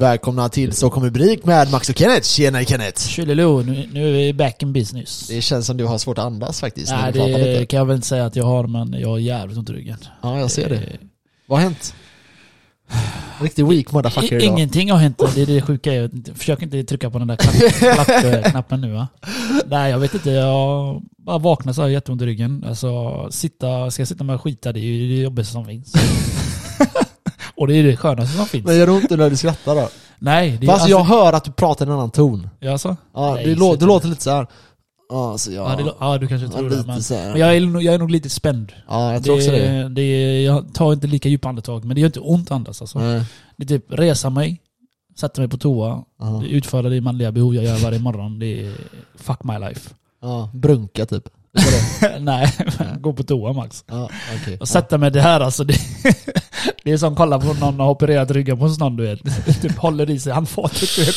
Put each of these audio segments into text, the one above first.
Välkomna till Så kommer Brik med Max och Kenneth. Tjena Kenneth! Tjolilu, nu, nu är vi back in business. Det känns som du har svårt att andas faktiskt Nej, det kan jag väl inte säga att jag har, men jag har jävligt ont i ryggen. Ja, jag ser det. Eh, Vad har hänt? Riktigt weak motherfucker idag. ingenting har hänt, det är det sjuka. Jag försök inte trycka på den där klapp, klappknappen nu va. Nej, jag vet inte. Jag bara vaknar så här jätteont i ryggen. Alltså, sitta, ska jag sitta med och skita, det är ju det jobbigaste som finns. Och det är det skönaste som finns. Men gör det ont när du skrattar då? Nej, det Fast jag hör att du pratar i en annan ton. Ja, alltså? Ja, Nej, lå, du låter lite så här. Ja, så jag... Ja, det, ja, du kanske ja, tror det. lite Men, men jag, är, nog- jag är nog lite spänd. Ja, jag tror också det. det är, jag tar inte lika djupa andetag, men det gör inte ont att andas alltså. Nej. Det är typ resa mig, sätta mig på toa, Ja. utföra det manliga behov jag gör varje morgon. Det är fuck my life. ja, brunka typ. Det det. Nej, gå på toa Max. Ja, okej. Och sätta mig det här alltså. Det, det är som att kolla på någon har opererat ryggen på någon du vet. Typ håller i sig handfatet du vet.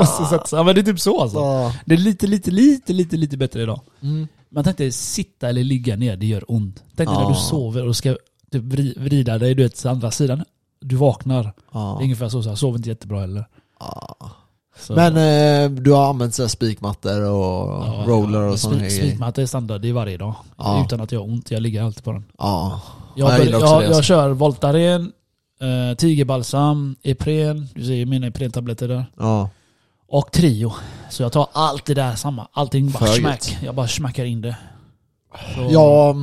Och så sätter sig. Ja men det är typ så alltså. Ja. Det är lite, lite, lite, lite, lite bättre idag. Mm. Man tänkte sitta eller ligga ner, det gör ont. Tänk Ja. när du sover och ska typ vri- vrida dig du vet, till andra sidan. Du vaknar. Det Ja. är ungefär så, så jag sover inte jättebra heller. Ja. Så, Men eh, du har använt så spikmattor och ja, roller ja, och sådana spik- grejer? Spikmatta är standard, det är varje dag. Ja. Utan att jag har ont, jag ligger alltid på den. Ja. Jag, Ja, jag jag, jag, det, jag, alltså. kör Voltaren, eh, Tigerbalsam, Ipren, du ser mina Ipren-tabletter där. Ja. Och Trio. Så jag tar allt det där samma. Allting bara smack. Jag bara smackar in det. Så, Ja,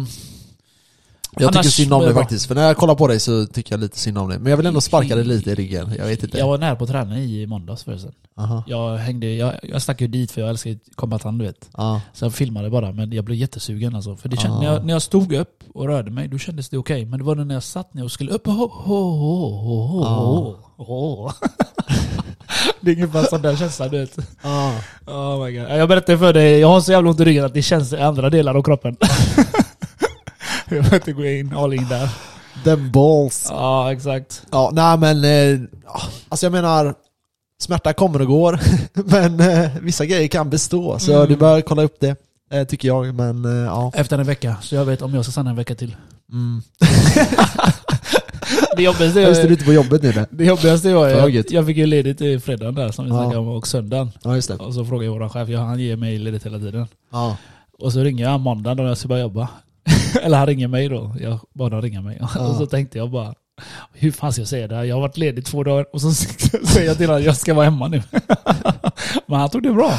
jag Annars tycker synd om dig faktiskt. För när jag kollar på dig så tycker jag lite synd om dig. Men jag vill ändå sparka dig lite i ryggen. Jag vet inte. Jag var nära på att träna i måndags förresten. Aha. Jag hängde, jag, jag stack ju dit för jag älskar kombatant du vet. Ja. Så jag filmade bara, men jag blev jättesugen alltså. För det kände, Ah. när, jag, när jag stod upp och rörde mig, då kändes det okej. Men det var när jag satt ner och skulle upp ho, ho, ho, ho, ho, ho. Det är ungefär sån där känsla du vet. Ja. Oh my God. Jag berättade för dig, jag har så jävla ont i ryggen att det känns i andra delar av kroppen. jag behöver inte gå in all in där. Them balls. Ja, exakt. Ja, nej men... Eh, ja, alltså jag menar... Smärta kommer och går. men eh, vissa grejer kan bestå. Så Mm. du bör kolla upp det. Eh, tycker jag. Men eh, ja. Efter en vecka, så jag vet om jag ska stanna en vecka till. Mm. Det jobbigaste Ja, Just det, du inte på jobbet nu. där. det jobbigaste var jag, jag fick ju ledigt i fredagen där som vi Ja. snackade om och söndagen. Ja, just det. Och så frågade jag vår chef, ja, han ger mig ledigt hela tiden. Ja. Och så ringer jag måndagen då jag ska börja jobba. Eller han ringer mig då. Jag bad honom ringa mig. Ja. Och så tänkte jag bara, hur fan ska jag säga det här? Jag har varit ledig två dagar och så säger jag till honom att jag ska vara hemma nu. men han tog det bra.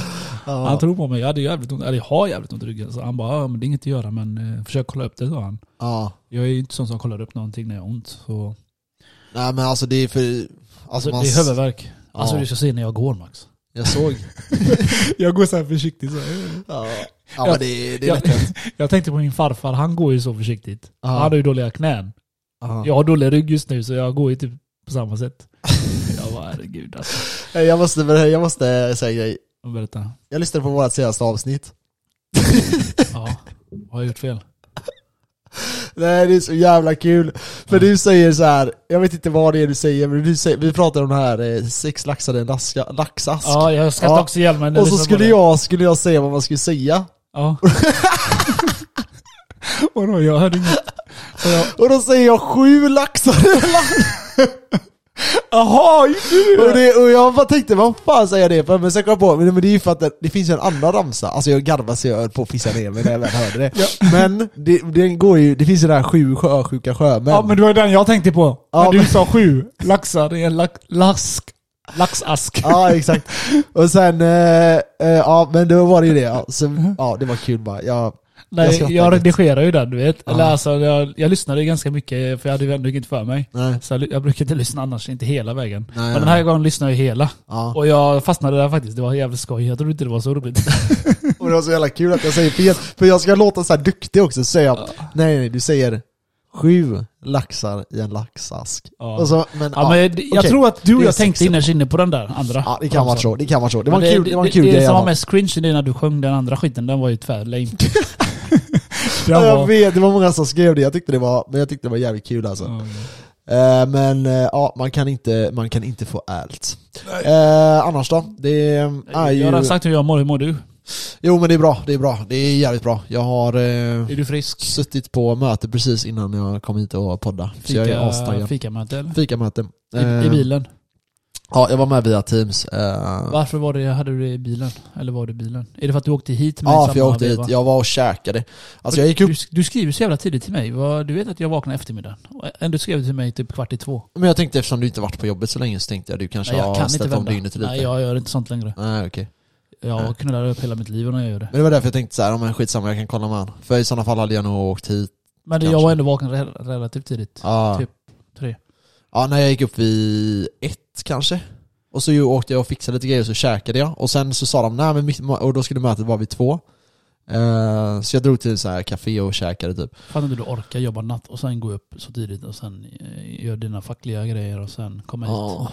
Han Ja. tror på mig. Jag hade jävligt ont, eller jag har jävligt ont i ryggen. Så han bara, ja, men det är inget att göra men eh, försök kolla upp det sa han. ja. Jag är ju inte sån som kollar upp någonting när jag har ont. Så. Nej men alltså det är för... Alltså, Alltså, man, det är huvudvärk. Alltså du ska se när jag går Max. Jag såg. jag går så här försiktigt så Ja, ja men det, är- det är jag, lätt jag tänkte på min farfar, han går ju så försiktigt. Ja. Han har ju dåliga knän. Ja. Jag har dålig rygg just nu så jag går ju typ på samma sätt. jag bara herregud alltså. Jag måste, jag måste säga en grej. Berätta. Jag lyssnade på vårt senaste avsnitt. Ja, vad har jag gjort fel? Nej det är så jävla kul. För du säger så här. jag vet inte vad det är du säger, men du säger, vi pratar om det här eh, sex laxar i en laxask. Ja, jag skrattade Ja. också ihjäl mig när och så på skulle det. jag, skulle jag säga vad man skulle säga. Ja. Vadå, jag hörde inget. Så jag, Och då säger jag sju laxar i en lax. Jaha, Och, det, och jag bara tänkte, vad fan säger jag det för? Men sen kom jag på, men det är ju för att det, det finns ju en annan ramsa. Alltså jag garvade så jag höll på att pissa ner mig när jag väl hörde det. Men det, den går ju, det finns ju den här sju sjösjuka sjömän. Ja men det var den jag tänkte på. Ja, när du men- sa sju laxar i en lax, lask, laxask. Ja exakt. Och sen, eh, eh, ja men då var det ju det. Ja, så, ja det var kul bara. Jag Nej, jag, lite. redigerar ju den du vet. Eller Ja. alltså, jag, jag lyssnade ganska mycket för jag hade ju ändå inget för mig. nej. Så jag, jag brukar inte lyssna annars, inte hela vägen. Nej, Men den här gången lyssnade jag hela. Ja. Och jag fastnade där faktiskt, det var jävligt skoj. Jag trodde inte det var så roligt. Och det var så jävla kul att jag säger fel. För jag ska låta så här duktig också, så säger jag, nej nej du säger sju laxar i en laxask. Ja. Så, men, Ja, men jag, jag okej. tror att du och Det jag tänkte innerst inne på den där andra. Ja det kan vara så, det kan vara så. Det var en kul, det var en kul det, grej det som var mest cringe det är när du sjöng den andra skiten, den var ju tvär lame. Ja, jag vet, det var många som skrev det, jag tyckte det var, men jag tyckte det var jävligt kul alltså. Ja, Eh, men eh, ja, man kan inte, man kan inte få allt. Eh, annars då? Det är Jag har sagt hur jag mår, hur mår du? Jo men det är bra, det är bra. Det är jävligt bra. Jag har eh, Är du frisk? suttit på möte precis innan jag kom hit och podda. Så jag är Fika, astaggad. fikamöte eller? Fikamöte. I, Eh, I bilen? Ja, jag var med via Teams. eh, Varför var det, hade du det i bilen? Eller var det i bilen? Är det för att du åkte hit med Ja, för jag åkte veva? hit. Jag var och käkade. Alltså jag gick upp, du, du skriver så jävla tidigt till mig. Du vet att jag vaknar eftermiddagen. Ändå skrev du till mig typ kvart i två. men jag tänkte eftersom du inte varit på jobbet så länge så tänkte jag du kanske Nej, jag har kan ställt om dygnet lite. Nej, jag gör inte sånt längre. Nej, okej. Jag Nej. knullar upp hela mitt liv när jag gör det. Men det var därför jag tänkte så här, om men skitsamma jag kan kolla med han. För i sådana fall hade jag nog åkt hit. Men Kanske. jag var ändå vaken re- relativt tidigt. Ja. Typ. Ja, när jag gick upp vid ett kanske. Och så åkte jag och fixade lite grejer och så käkade jag. Och sen så sa de, nej men mitt, och då skulle mötet vara vid två. Eh, så jag drog till så här café och käkade typ. Fan inte du orkar jobba natt och sen gå upp så tidigt och sen eh, göra dina fackliga grejer och sen komma hit. Ja,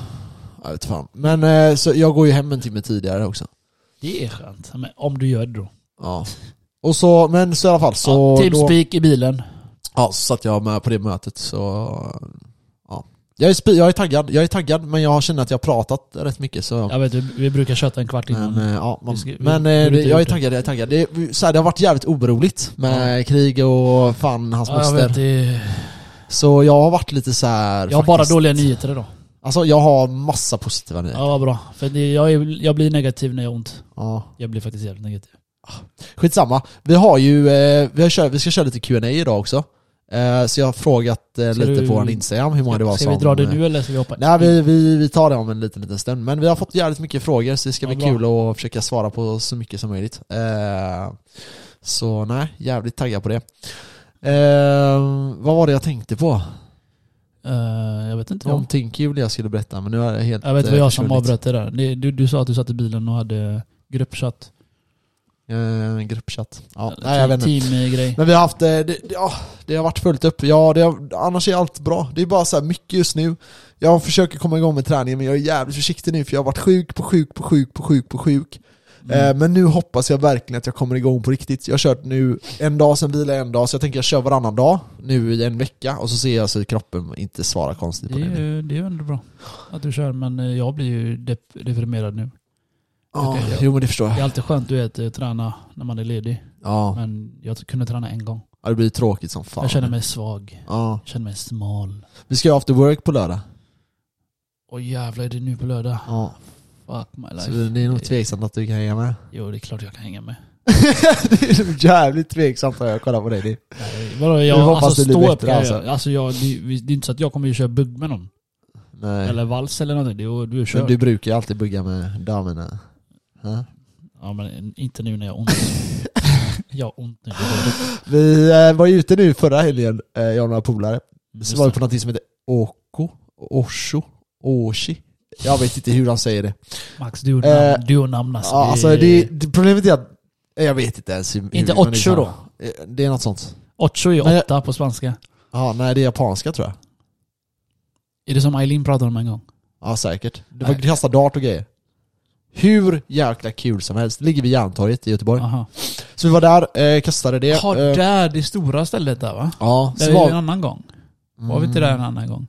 jag vet fan. Men eh, så jag går ju hem en timme tidigare också. Det är skönt. Men om du gör det då. Ja. Och så, men så i alla fall så... ja, då, Teamspeak i bilen. ja, så satt jag med på det mötet så... Ja. Jag är, jag är taggad, jag är taggad men jag känner att jag har pratat rätt mycket så... Jag vet, vi, brukar köta en kvart innan. Men, eh, ja, man, Vi men vi eh, jag är taggad, jag är taggad. Det, så här, det har varit jävligt oroligt med krig och fan hans ja, moster. vet, det, Så jag har varit lite så här. jag har bara faktiskt- dåliga nyheter idag. Alltså jag har massa positiva nyheter. Ja, bra. För det, jag, är, jag blir negativ när jag har ont. Ja. Jag blir faktiskt jävligt negativ. Skitsamma. Vi har ju, eh, vi, har kört, vi ska köra lite Q&A idag också. Eh, så jag har frågat eh, Ska lite du- på vår Instagram hur många det var Ska som... vi dra det nu eller ska vi hoppa Nej vi, vi, vi tar det om en liten, liten stund. Men vi har fått jävligt mycket frågor så det ska Ja, bli kul att försöka svara på så mycket som möjligt. Eh, så nej, jävligt taggad på det. Vad var det jag tänkte på? Jag vet inte. Någonting kul jag skulle berätta men nu är det helt Jag vet vad jag som avbröt det där. Du, du sa att du satt i bilen och hade gruppchatt. Eh, gruppchatt. Ja, nej jag vet inte. Teamgrej. Men vi har haft, eh, det, det, ja, det har varit fullt upp. Ja, det har, annars är allt bra. Det är bara så här mycket just nu. Jag försöker komma igång med träningen men jag är jävligt försiktig nu för jag har varit sjuk på sjuk på sjuk på sjuk på sjuk. Mm. Eh, men nu hoppas jag verkligen att jag kommer igång på riktigt. Jag har kört nu en dag, sen vilar jag en dag, så jag tänker jag kör varannan dag nu i en vecka och så ser jag så kroppen inte svarar konstigt Det på det. nu. ju, det är ju ändå bra att du kör, men eh, jag blir ju dep- deprimerad nu. Ja, jo men det förstår Det är jag. alltid skönt du vet, att träna när man är ledig. Ja, Men jag kunde träna en gång. ja, det blir tråkigt som fan. Jag känner mig svag. Ja. Jag känner mig smal. Vi ska ju after work på lördag. Åh jävlar, är det nu på lördag? Ja. Fuck my life. Så det är nog tveksamt att du kan hänga med. Jo, det är klart jag kan hänga med. det är jävligt tveksamt när jag kollar på dig. Det. Nej, vadå, jag, hoppas alltså det blir upp bättre, jag alltså. Alltså jag, det, det är inte så att jag kommer ju köra bugg med någon. Nej. Eller vals eller någonting. Det är, du Men kör. du brukar ju alltid bugga med damerna. Ja. Ja men inte nu när jag har ont. jag har ont nu. Vi eh, var ju ute nu förra helgen, eh, jag och några polare. Just Så var vi på något som heter Oko, Osho, Oshi. Jag vet inte hur han säger det. Max, du och Eh, namn, du och namn alltså. Ja, alltså det, det, problemet är att, eh, jag vet inte ens hur, Inte hur ocho då? Eh, Det är något sånt. Ocho är åtta på spanska. Ja, nej det är japanska tror jag. Är det som Eileen pratade om en gång? Ja säkert. Det var kasta dart och grejer. Hur jäkla kul som helst. Det ligger vid Järntorget i Göteborg. Aha. Så vi var där, eh, kastade det. Jaha, eh, där, det stora stället där va? Ja, Det så är var, en annan gång. Var vi inte där en annan gång?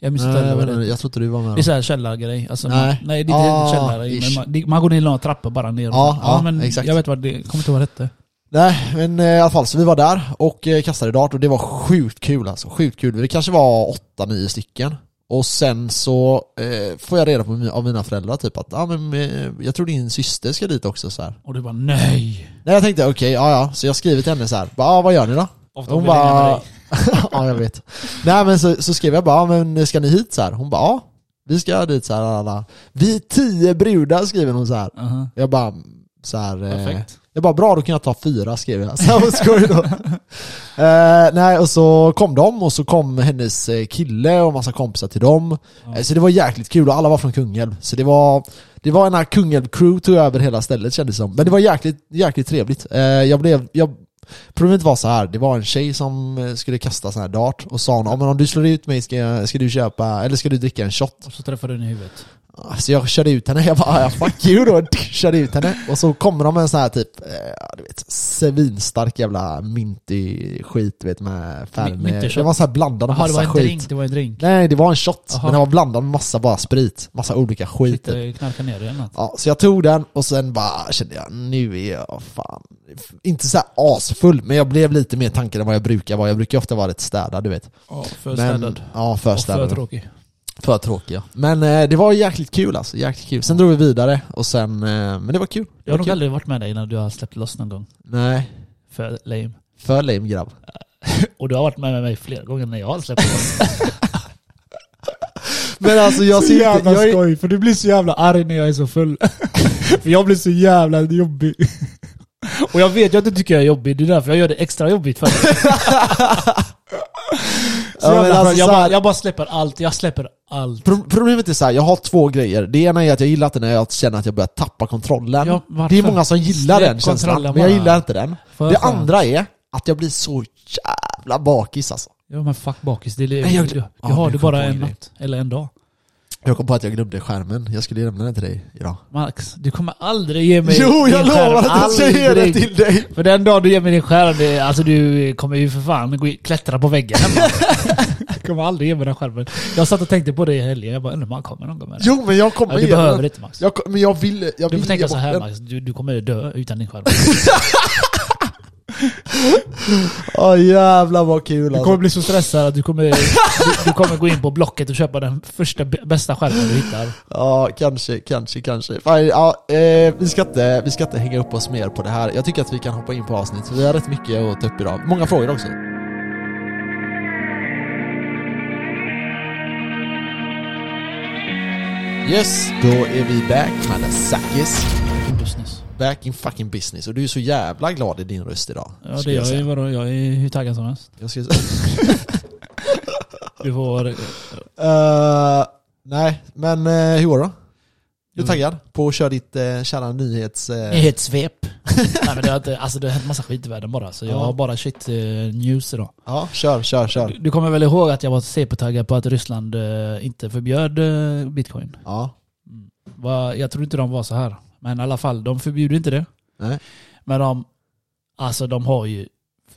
Jag minns inte vad det jag tror inte du var med. Det är såhär källargrej. Alltså, Nej. Man, nej, det är inte Ah. Men man, man går ner några trappor bara ner. Ja, ja, men exakt. Jag vet vad det kommer inte vad det hette. Nej, men eh, i alla fall så vi var där och eh, kastade dart och det var sjukt kul alltså. Sjukt kul. Det kanske var åtta, nio stycken. Och sen så eh, får jag reda på av mina föräldrar typ att ah, men, eh, jag tror din syster ska dit också så här. Och du bara nej. Nej jag tänkte okej, ja ja. Så jag skriver till henne så här. Ah, vad gör ni då? Ofta Hon bara... ja jag vet. Nej men så, så skrev jag bara, ah, men ska ni hit så här? Hon bara, ja. Vi ska dit så här. Alla. Vi är tio brudar skriver hon så här. Aha. Jag bara, så här. Eh, Perfekt. jag bara, bra då kan jag ta fyra skrev jag. Så vad skoj då. eh, nej och så kom de och så kom hennes eh, kille och massa kompisar till dem. Ja. Eh, så det var jäkligt kul och alla var från Kungälv. Så det var, det var en här Kungälv-crew tog över hela stället kändes det som. Men det var jäkligt, jäkligt trevligt. Eh, jag blev, jag, problemet var så här. det var en tjej som eh, skulle kasta sån här dart och sa hon, "Ja, men om du slår ut mig ska, jag- ska du köpa, eller ska du dricka en shot? Och så träffade du den i huvudet. Så jag körde ut henne, jag bara ja, fuck you då, körde ut henne. Och så kommer de med en sån här typ, eh, du vet, svinstark jävla mintig skit du vet med färg med, Det var så här blandad med Jaha, det var massa en skit. drink. Det var en drink. Nej, det var en shot, Jaha. men den var blandad med massa bara sprit. Massa olika skit. Knarka ner det? Ja, så jag tog den och sen bara kände jag, nu är jag fan, inte så här asfull, men jag blev lite mer tankad än vad jag brukar vara. Jag brukar ofta vara rätt städad, du vet. Ja, för Men- städad. Ja, för Och för städad. tråkig. För tråkiga. Men eh, det var jäkligt kul alltså, jäkligt kul. Sen drog vi vidare och sen, eh, men det var kul. Det Jag har nog kul. aldrig varit med dig när du har släppt loss någon gång. Nej, För lame. för lame grabb. Och du har varit med mig flera gånger när jag har släppt loss. Men alltså jag så ser jävla inte, jag är, skoj, för du blir så jävla arg när jag är så full. för jag blir så jävla jobbig. Och jag vet ju att du tycker jag är jobbig, det är därför jag gör det extra jobbigt för dig. Ja, jävla alltså jag, bara, jag bara släpper allt, jag släpper allt. Pro- Problemet är så här, jag har två grejer. Det ena är att jag gillar inte när jag känner att jag börjar tappa kontrollen. Ja, det är många som gillar Släpp den känslan, men jag gillar inte den. För Det andra är att jag blir så jävla bakis alltså. Ja men fuck bakis, det är, Nej, jag- du, du Ja, har jag det bara en natt, eller en dag. Jag kom på att jag glömde skärmen, jag skulle lämna den till dig idag. Max, du kommer aldrig ge mig Jo, jag din skärm. lovar att jag ska ge den Aldrig. till dig! För den dag du ger mig din skärm, det, alltså du kommer ju för fan gå klättra på väggen hemma. du kommer aldrig ge mig den skärmen. Jag satt och tänkte på det i helgen, jag bara undrar om han kommer någon gång med den. Jo men jag kommer ja, Du ge den. behöver inte Max. Jag, kom- men jag vill, jag Du vill får tänka ge så bort här den. Max, du, du kommer dö utan din skärm. Åh jävlar vad kul Du alltså. kommer bli så stressad att du kommer, du, du kommer gå in på Blocket och köpa den första bästa skärmen du hittar. Ja, kanske, kanske, kanske. Fan, ja, eh, vi, ska inte, vi ska inte hänga upp oss mer på det här. Jag tycker att vi kan hoppa in på avsnitt, vi har rätt mycket att ta upp idag. Många frågor också. Yes, då är vi back med Sakis. Business. Back in fucking business. Och du är så jävla glad i din röst idag. Ja det jag är vadå, jag är hur taggad som helst. Jag ska Du får... Eh, nej, men uh, hur går det då? Du är Jo. taggad på att köra ditt uh, kära nyhets... Uh, Nyhetssvep. Nej men det har, inte, alltså det har hänt massa skit i världen bara, så jag Ja. har bara shit eh, news idag. ja, kör, kör, Du, kör. du kommer väl ihåg att jag var CP-taggad på att Ryssland eh, inte förbjöd eh, bitcoin? Ja, Va, jag tror inte de var så här. Men i alla fall, de förbjuder inte det. nej. Men de, alltså de har ju,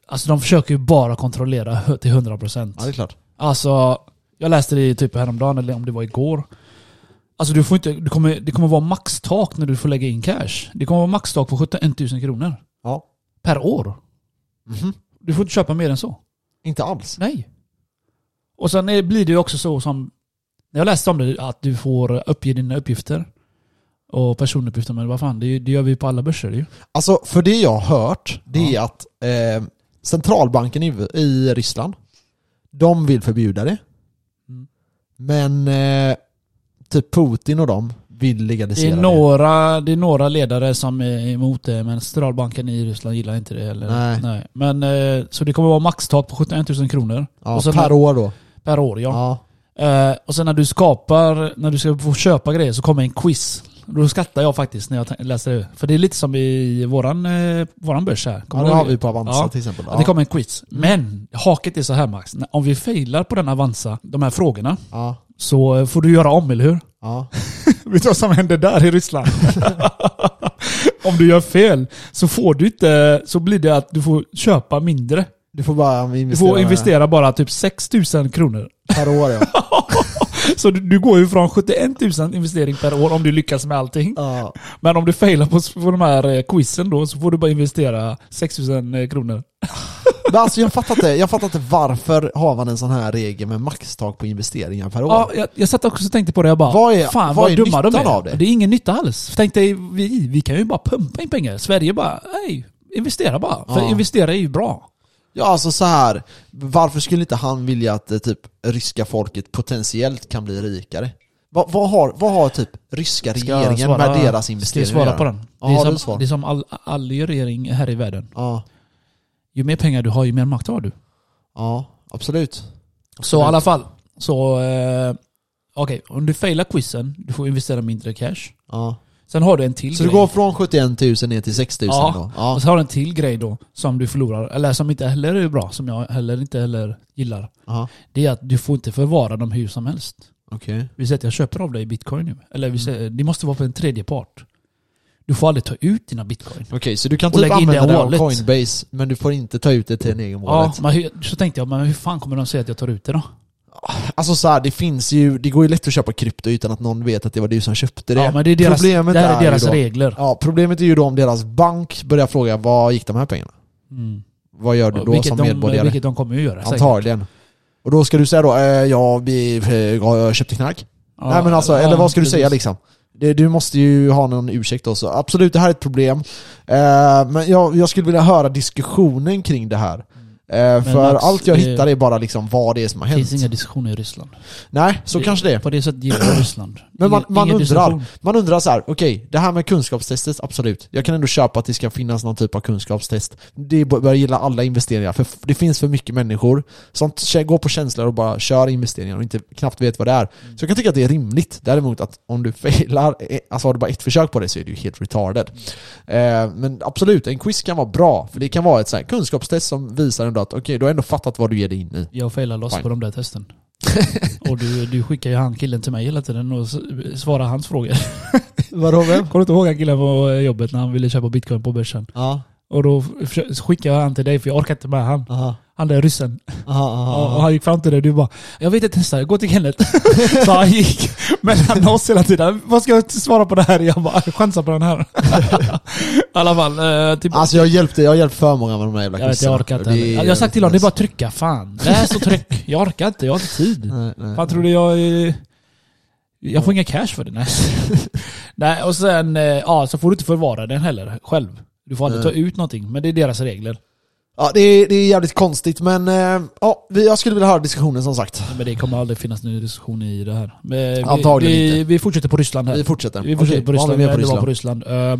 alltså de försöker ju bara kontrollera till 100%. Ja, det är klart. Alltså, jag läste det typ häromdagen, eller om det var igår. Alltså du får inte, du kommer, det kommer vara maxtak när du får lägga in cash. Det kommer vara maxtak på 71 000 kronor. Ja. Per år. Mhm. Du får inte köpa mer än så. Inte alls. Nej. Och sen blir det ju också så som, när jag läste om det, att du får uppge dina uppgifter. Och personuppgifter, men vad fan, det, det gör vi på alla börser ju. Alltså, för det jag har hört, det är att eh, centralbanken i, i Ryssland, de vill förbjuda det. Mm. Men eh, typ Putin och de vill Det legalisera är, det. några, det är några ledare som är emot det, men centralbanken i Ryssland gillar inte det. Eller, Nej. Men, eh, så det kommer vara maxtak på 71 000 kronor Ja, per år då. per år. Ja. Ja. Eh, och sen när du skapar, när du ska få köpa grejer så kommer en quiz. Då skrattar jag faktiskt när jag läser det. För det är lite som i våran, eh, våran börs här. ja, Kommer det du har vi på Avanza Ja. till exempel. Att det kommer en quiz. Men haket är så här Max. Om vi failar på den Avanza, de här frågorna, Ja. så eh, får du göra om, eller hur? Ja. Vet du vad som händer där i Ryssland? Om du gör fel så får du inte, så blir det att du får köpa mindre. Du får bara Du investera, får investera bara typ 6000 kronor. per år ja. Så du, du går ju från 71 000 investering per år om du lyckas med allting. ja. Men om du failar på, på de här eh, quizen då så får du bara investera 6000 eh, kronor. Men alltså jag fattar inte, jag fattar inte varför har man en sån här regel med maxtak på investeringar per år? Ja, jag, jag satt också och tänkte på det jag bara, Vad är- fan vad vad, är dumma de är. av det? det är ingen nytta alls. Tänk dig, vi, vi kan ju bara pumpa in pengar. Sverige bara, nej, investera bara. För Ja. investera är ju bra. Ja alltså så här. varför skulle inte han vilja att eh, typ ryska folket potentiellt kan bli rikare? Vad, vad, har, vad har typ ryska Ska regeringen svara- med deras Ska jag investeringar svara på den? Ja, det, är som, svar? det är som all, all regering här i världen. Ja, Ju mer pengar du har, ju mer makt har du. ja, absolut. Så i alla fall, så... Eh, Okej, om du failar quizen, du får investera mindre cash. Ja. Sen har du en till Så du grej. går från 71 000 ner till 6 000 Ja. då? Ja. Och så har du en till grej då, som du förlorar, eller som inte heller är bra, som jag heller inte heller gillar. Aha. Det är att du får inte förvara dem hur som helst. Okej. Vi säger att jag köper av dig bitcoin nu. Eller vi säger, det måste vara på en tredje part. Du får aldrig ta ut dina bitcoin. Okej, så du kan typ använda det av. Coinbase, men du får inte ta ut det till en egen Ja, wallet? men hur, så tänkte jag, men hur fan kommer de säga att jag tar ut det då? Alltså så här, det finns ju, det går ju lätt att köpa krypto utan att någon vet att det var du som köpte det. Ja, men det är deras, Problemet det här är är deras då- regler. Ja, problemet är ju då om deras bank börjar fråga var gick de här pengarna? Mm. Vad gör du då vilket, som de, medborgare? vilket de kommer ju göra säkert. Antagligen. Och då ska du säga då, eh, ja, vi eh, har köpt knark. Ja, Nej men alltså, ja, eller vad ska du säga liksom? Du måste ju ha någon ursäkt också. Absolut, det här är ett problem. Eh, men jag, jag skulle vilja höra diskussionen kring det här. Eh, för Max, allt jag det- hittar är bara liksom vad det är som har Det hänt. finns inga diskussioner i Ryssland. Nej, så kanske det är. På det sättet gillar Ryssland. Men man, Ingen- man ingen undrar, diskussion. man undrar så här: okej, det här med kunskapstestet, absolut. Jag kan ändå köpa att det ska finnas någon typ av kunskapstest. Det bör gilla alla investeringar, för det finns för mycket människor som går på känslor och bara kör investeringar och inte knappt vet vad det är. Så jag kan tycka att det är rimligt. Däremot att om du failar, eh, alltså har du bara ett försök på det så är du helt retarded. Eh, men absolut, en quiz kan vara bra, för det kan vara ett så här kunskapstest som visar ändå att okej, du har ändå fattat vad du ger dig in i. Jag failar loss Fine. på de där testen. och du, du skickar ju han killen till mig hela tiden och svarar hans frågor. Vadå vem? Kommer du inte ihåg han killen på jobbet när han ville köpa bitcoin på börsen? Ja, Och då skickade jag han till dig för jag orkar inte med han. aha, Han där ryssen. aha, aha. Och, han gick fram till dig och du bara Jag vet inte testa, gå till Kenneth. så han gick mellan oss hela tiden. Vad ska jag svara på det här? Jag bara chansar på den här. I alla fall. Eh, typ, Alltså jag hjälpte, jag har hjälpt för många med de här jävla jag vet, jag orkar inte. Det Jag har sagt till honom, det är bara att trycka. Fan. Läs och tryck. Jag orkar inte, jag har inte tid. Nej, nej. Fan tror du jag är... Jag får inga cash för det. Nej. nej och sen, eh, ja så får du inte förvara den heller själv. Du får aldrig ta ut någonting, men det är deras regler. Ja, det är, det är jävligt konstigt men eh, ja, vi- jag skulle vilja höra diskussionen som sagt. Men det kommer aldrig finnas någon diskussion i det här. Men vi, Antagligen vi, inte. vi fortsätter på Ryssland här. Vi fortsätter. Vi fortsätter Okej, på vad har Ryssland. vi mer på Det var Ryssland. Eh,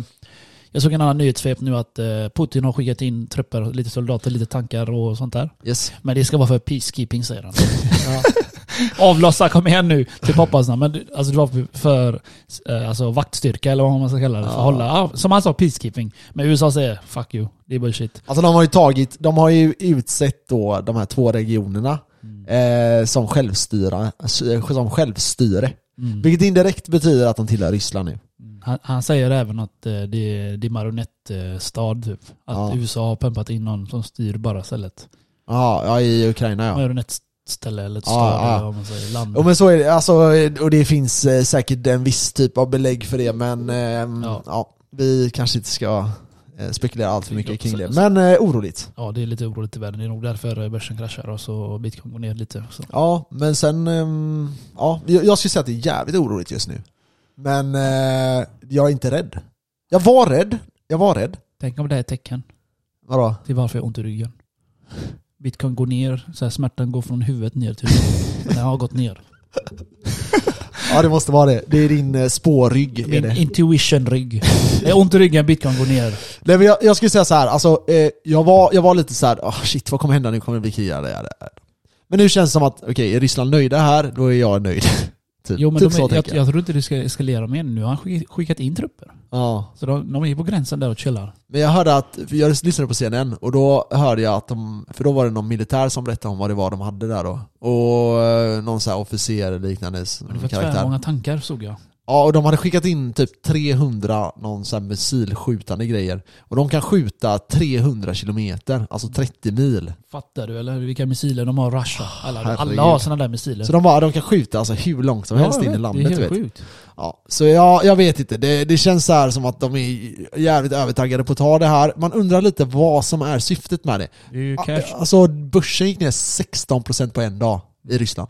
jag såg en annan nyhetssvep nu att eh, Putin har skickat in trupper, lite soldater, lite tankar och sånt där. Yes. Men det ska vara för peacekeeping säger han. Ja. Avlossa, kom igen nu till pappasna. Men det- alltså, det var för eh, alltså, vaktstyrka eller vad man ska kalla det. För Ja. hålla, som han sa, peacekeeping. Men USA säger fuck you, det är bullshit. Alltså de har ju tagit, de har ju utsett då de här två regionerna eh, som självstyra, som självstyre. Mm. Vilket indirekt betyder att de tillhör Ryssland nu. Han, han säger även att eh, det, är- det är marionettstad typ. Att Ja. USA har pumpat in någon som styr bara stället. Ja, ja i Ukraina ja. Marionettställe eller ett Ja, stad ja. eller vad man säger. Land. Jo men så är det, alltså, och det finns eh, säkert en viss typ av belägg för det men ehm, Ja. ja. vi kanske inte ska eh, spekulera allt för mycket kring det. Men eh, oroligt. Ja, det är lite oroligt i världen. Det är nog därför börsen kraschar och så bitcoin går ner lite. Så. Ja, men sen, ehm, ja, jag jag skulle säga att det är jävligt oroligt just nu. Men eh, jag är inte rädd. Jag var rädd, jag var rädd. Tänk om det är ett tecken Vadå? till varför jag har ont i ryggen. Bitcoin går ner, så här, smärtan går från huvudet ner till huvudet. Den har gått ner. Ja det måste vara det. Det är din eh, spårrygg. Är Min det. intuition-rygg. Det är ont i ryggen, bitcoin går ner. Nej, men jag, jag skulle säga så här, alltså, eh, jag, var, jag var lite så här, oh, shit vad kommer hända nu? Kommer det bli krig? Ja, det är det. Men nu känns det som att, okej, är Ryssland nöjda här, då är jag nöjd. Typ Jo men typ de så jag, jag. jag tror inte det ska eskalera mer nu. Har han skick- skickat in trupper. Ja. Så de, de är på gränsen där och chillar. Men jag hörde att, för jag lyssnade på CNN och då hörde jag att de, för då var det någon militär som berättade om vad det var de hade där då. Och eh, någon så här officer eller liknande Men det var karaktär. tvärmånga tankar såg jag. Ja, och de hade skickat in typ 300 någon så här missilskjutande grejer. Och de kan skjuta 300 kilometer, alltså 30 mil. Fattar du eller? Vilka missiler de har Russia. Alla, herregud. alla har sådana där missiler. Så de bara, de kan skjuta alltså hur långt som helst jag in i vet, landet Det är helt vet. sjukt. Ja, så jag, jag vet inte, det, det känns så här som att de är jävligt övertaggade på att ta det här. Man undrar lite vad som är syftet med det. Det är ju Ja, cash. Alltså börsen gick ner 16% på en dag i Ryssland.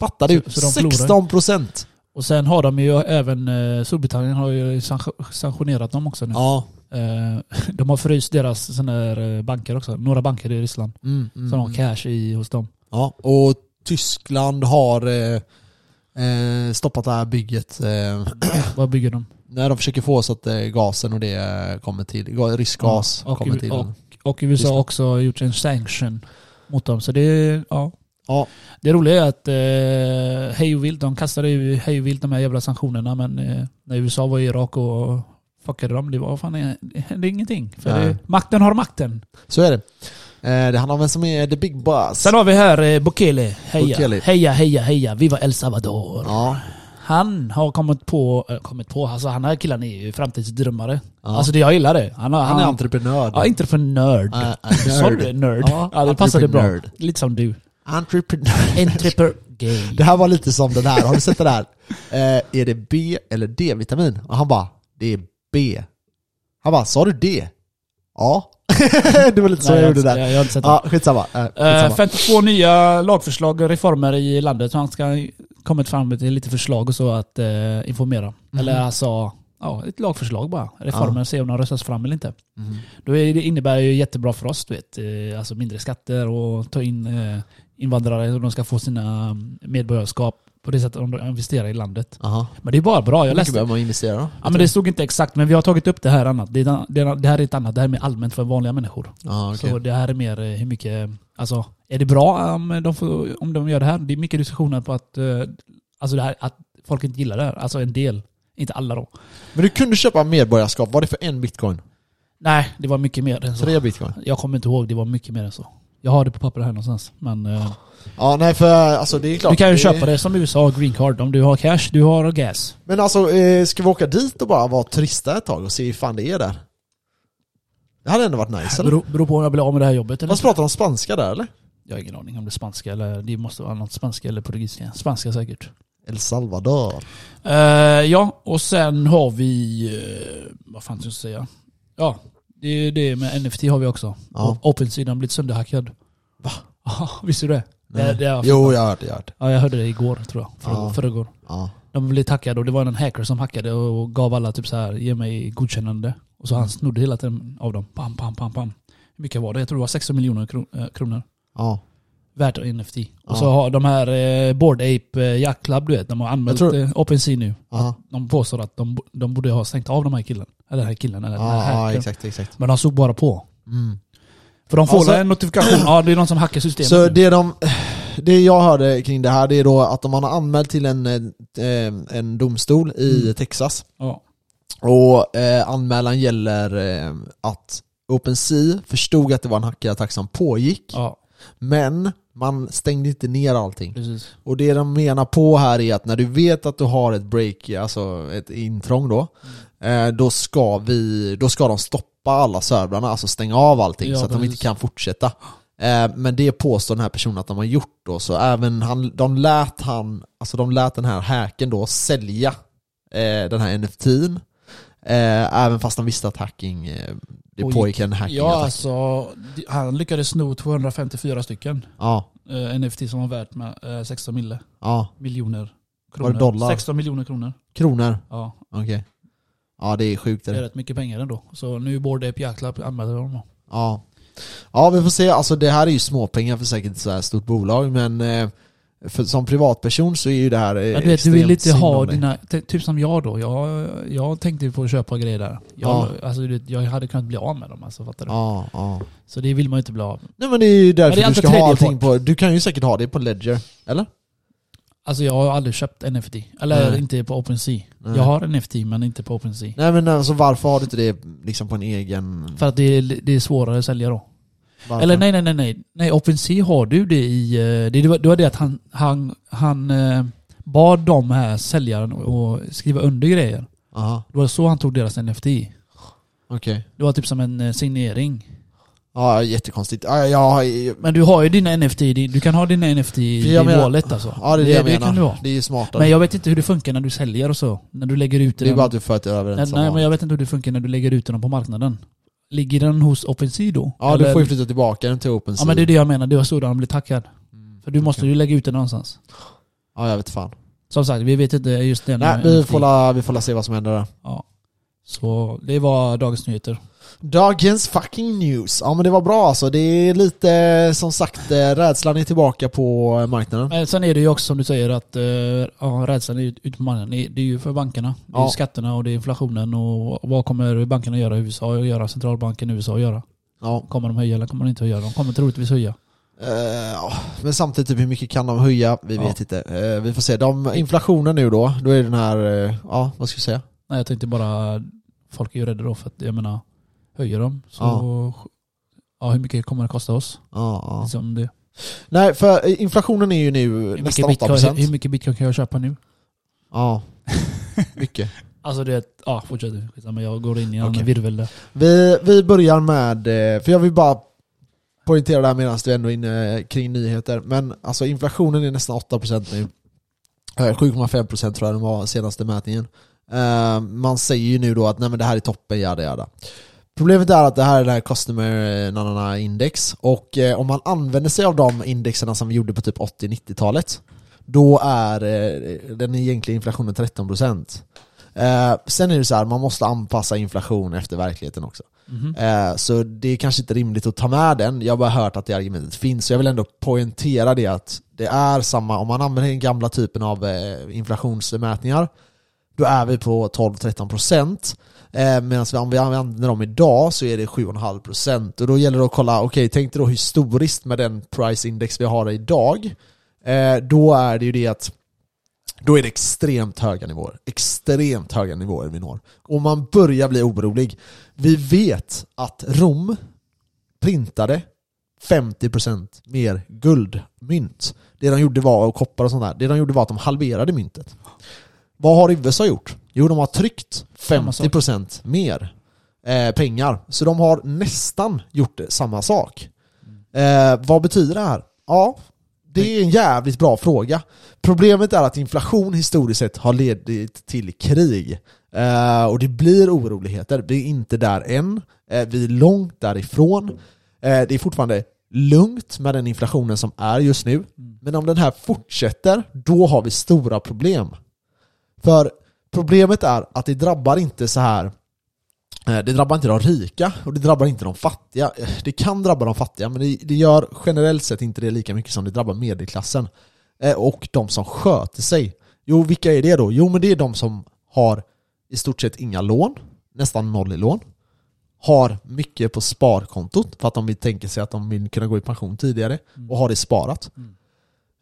Fattar du? Mm. Så- så de förlorar. 16%! Och sen har de ju även, eh, Storbritannien har ju sank- sanktionerat dem också nu. Ja. Eh, de har fryst deras såna här eh, banker också. Några banker i Ryssland. Mm, mm, Som har mm. cash i hos dem. Ja, och Tyskland har eh, eh, stoppat det här bygget. Eh, Vad bygger de? när de försöker få så att gasen och det kommer till, rysk gas Ja, och, kommer till. och, och USA har också gjort en sanction mot dem. Så det ja. Ja. Det roliga är att eh, hej och vilt, de kastade ju hej och vilt de här jävla sanktionerna men eh, när USA var i Irak och fuckade dem, det var fan det hände ingenting. För det, makten har makten. Så är det. Eh, det handlar om vem som är the big boss. Sen har vi här eh, Bukele. Heja, Bukele. heja, heja, heja. Viva El Salvador. Ja. Han har kommit på, äh, kommit på, alltså han här killen är ju framtidsdrömmare. Ja. Alltså det, jag gillar det. Han, har, Han är entreprenör. Ja, inte för nörd. Äh, äh, Sa du? Nörd? Ja, Ja, det passade bra. entreprenör. Lite som du. Entreprenör. Entreprenör. Det här var lite som den här, har du sett det där? Eh, är det B eller D-vitamin? Och han bara, det är B. Han bara, sa du D? Ja. det var lite så Nej, jag gjorde där. Jag, jag har inte sett det. Ja, skitsamma. Äh, Eh, skitsamma. 52 nya lagförslag och reformer i landet. Han ska kommit fram med lite förslag och så att eh, informera. Mhm. Eller alltså, ja, ett lagförslag bara. Reformer, se om de röstas fram eller inte. Mhm. Då är det innebär ju jättebra för oss, du vet. Eh, alltså mindre skatter och ta in eh, invandrare och de ska få sina mm, medborgarskap på det sättet de investerar i landet. Aha. Men det är bara bra. Jag Hur mycket läste behöver man investera då? Ja men det stod inte exakt, men vi har tagit upp det här annat. Det, är- det, är- det här är ett annat, det här är mer allmänt för vanliga människor. Ja, okej. Så det här är mer eh, hur mycket, alltså är det bra om de, får, om de gör det här? Det är mycket diskussioner på att, eh, alltså det här, att folk inte gillar det här. Alltså en del, inte alla då. Men du kunde köpa medborgarskap, var det för en bitcoin? Nej, det var mycket mer än så. Tre bitcoin? Jag kommer inte ihåg, det var mycket mer än så. Jag har det på papper här någonstans. Men eh, Ja, nej för alltså det är klart. du kan ju det- köpa det som USA, green card. Om du har cash, du har gas. Men alltså, eh, ska vi åka dit och bara vara turista ett tag och se hur fan det är där? Det hade ändå varit nice eller? Beror, beror på om jag blir av med det här jobbet eller Fast pratar de spanska där eller? Jag har ingen aning om det är spanska eller det måste vara något spanska eller portugisiska. Spanska säkert. El Salvador. Eh, ja, och sen har vi... eh, vad fan ska jag säga? Ja, det är det med NFT har vi också. Ja. Har blivit sönderhackad. Va? Ja, visste du det? Det, det Jo, jag det, jag det. Ja, jag hörde det igår tror jag. För, Ja. Förrgår. Ja. De blev hackade och det var en hacker som hackade och gav alla typ så här, ge mig godkännande. Och så han snodde hela tiden av dem. Pam, pam, pam, pam. Hur mycket var det? Jag tror det var 16 miljoner eh, kronor. Ja. Värt NFT. Och så har de här eh, Board Ape eh, Yacht Club, du vet, de har anmält Jag tror- eh, OpenSea nu. De påstår att de, de borde ha stängt av de här killen. Eller den här killen, eller den här ja hackern. exakt, exakt. Men de såg bara på. Mm. För de får Alltså- en notifikation, ja det är någon som hackar systemet. Så det de, det jag hörde kring det här, det är då att man har anmält till en, eh, en domstol i Mm. Texas ja. och eh, anmälan gäller eh, att OpenSea förstod att det var en hackerattack som pågick ja, men man stängde inte ner allting. precis. Och det de menar på här är att när du vet att du har ett break, alltså ett intrång då, Mm. eh, då ska vi, då ska de stoppa alla servrarna, alltså stänga av allting Ja, så att de precis. inte kan fortsätta. Eh, men det påstår den här personen att de har gjort då, så även han, de lät han, alltså de lät den här hacken då sälja eh, den här NFT'n, eh, även fast de visste att hacking, eh, det Pågick. pågick en hacking Ja alltså, de- han lyckades sno 254 stycken ja, eh, NFT som var värt med eh, 16 mille, ja, miljoner Var det kronor. dollar? 16 miljoner kronor. kronor, Ja, okej. Ja det är sjukt det är rätt mycket pengar ändå. Så nu borde Club anmäla dem. då. Ja. ja, vi får se. Alltså det här är ju småpengar för säkert ett så här stort bolag, men eh, för, som privatperson så är ju det här eh, Ja, du vet, du vill inte ha dina, typ som jag då. Jag, jag tänkte på att köpa grejer där. Jag, alltså, du vet, jag hade kunnat bli av med dem alltså, fattar du? Ja, ja. Så det vill man ju inte bli av. Nej men det är ju därför du alltid ska ha allting på, du kan ju säkert ha det på Ledger, eller? Alltså jag har aldrig köpt NFT. Eller Nej. inte på OpenSea. Nej. Jag har NFT men inte på OpenSea. Nej men alltså varför har du inte det liksom på en egen... För att det är, det är svårare att sälja då. Varför? Eller nej, nej, nej, nej. Nej, OpenSea har du det i... eh, Det, det, var, det att han, han, han eh, bad de här säljaren att skriva under grejer. Aha, Det var så han tog deras NFT. okej. Det var typ som en eh, signering. Ja, jättekonstigt. Ja, ja, ja, Men du har ju dina NFT, du kan ha dina NFT i Jag din wallet alltså. ja det är det, jag det menar. kan du ha. Det är ju smartare. Men jag vet inte hur det funkar när du säljer och så. När du lägger ut det är den. bara att du för att över nej, nej, men jag vet inte hur det funkar när du lägger ut den på marknaden. Ligger den hos OpenSea då? Ja, Eller- du får ju flytta tillbaka den till OpenSea. Ja men det är det jag menar, det var så den blir tackad. Mm, För du måste ju lägga ut den någonstans. Ja, jag vet fan. Som sagt, vi vet inte just det. Nej, vi får, la, vi får la se vad som händer där. Ja. Så det var dagens nyheter. Dagens fucking news. Ja men det var bra alltså. Det är lite, som sagt, eh, rädslan är tillbaka på eh, marknaden. Men sen är det ju också som du säger att uh, ja, rädslan är ute på marknaden. Det är- ju för bankerna. Det är Ja. skatterna och det är inflationen och vad kommer bankerna göra i USA och göra? Centralbanken i USA att göra? Ja. Kommer de höja eller kommer de inte höja? De kommer troligtvis höja. Eh, ja, men samtidigt, typ, hur mycket kan de höja? Vi Ja. vet inte. Eh, vi får se. De, inflationen nu då, då är den här, eh, ja vad ska vi säga? Nej jag tänkte bara, folk är ju rädda då för att jag menar, höjer de så ja. hur mycket kommer det kosta oss? Ja, ja. Liksom det. Nej, för eh, inflationen är ju nu nästan bitcoin, 8%. hur mycket bitcoin kan jag köpa nu? Ja, mycket. Alltså det, ja fortsätt du. Jag går in i en Okej. virvel där. Vi, vi börjar med, eh, för jag vill bara poängtera det här medan du ändå är inne kring nyheter. Men alltså inflationen är nästan 8% nu. Eh, 7,5% tror jag den var senaste mätningen. Eh, Man säger ju nu då att nej men det här är toppen, jada jada. Problemet är att det här är det här Customer eh, nanana index och eh, om man använder sig av de indexerna som vi gjorde på typ 80-90-talet då är eh, den egentliga inflationen 13%. Eh, sen är det så här, man måste anpassa inflation efter verkligheten också. Mhm. Eh, så det är kanske inte rimligt att ta med den, jag har bara hört att det argumentet finns, så jag vill ändå poängtera det att det är samma, om man använder den gamla typen av eh, inflationsmätningar, då är vi på 12-13% eh, Medan om vi använder dem idag så är det 7,5% och då gäller det att kolla, okej tänk dig då historiskt med den price index vi har idag eh, Då är det ju det att då är det extremt höga nivåer. Extremt höga nivåer vi når. Och man börjar bli orolig. Vi vet att Rom printade 50% mer guldmynt. Det de gjorde var, och koppar och sånt där, det de gjorde var att de halverade myntet. Vad har USA gjort? Jo, de har tryckt Samma sak. 50% mer eh, pengar. Så de har nästan gjort samma sak. Eh, vad betyder det här? Ja, det är en jävligt bra fråga. Problemet är att inflation historiskt sett har ledit till krig. Eh, och det blir oroligheter. Vi är inte där än. Eh, vi är långt därifrån. Eh, det är fortfarande lugnt med den inflationen som är just nu. Men om den här fortsätter, då har vi stora problem. För problemet är att det drabbar inte så här eh, det drabbar inte de rika och det drabbar inte de fattiga. Eh, Det kan drabba de fattiga men det, det gör generellt sett inte det lika mycket som det drabbar medelklassen. Eh, Och de som sköter sig. Jo, vilka är det då? Jo, men det är de som har i stort sett inga lån, nästan noll i lån. Har mycket på sparkontot för att de vill tänka sig att de vill kunna gå i pension tidigare och har det sparat.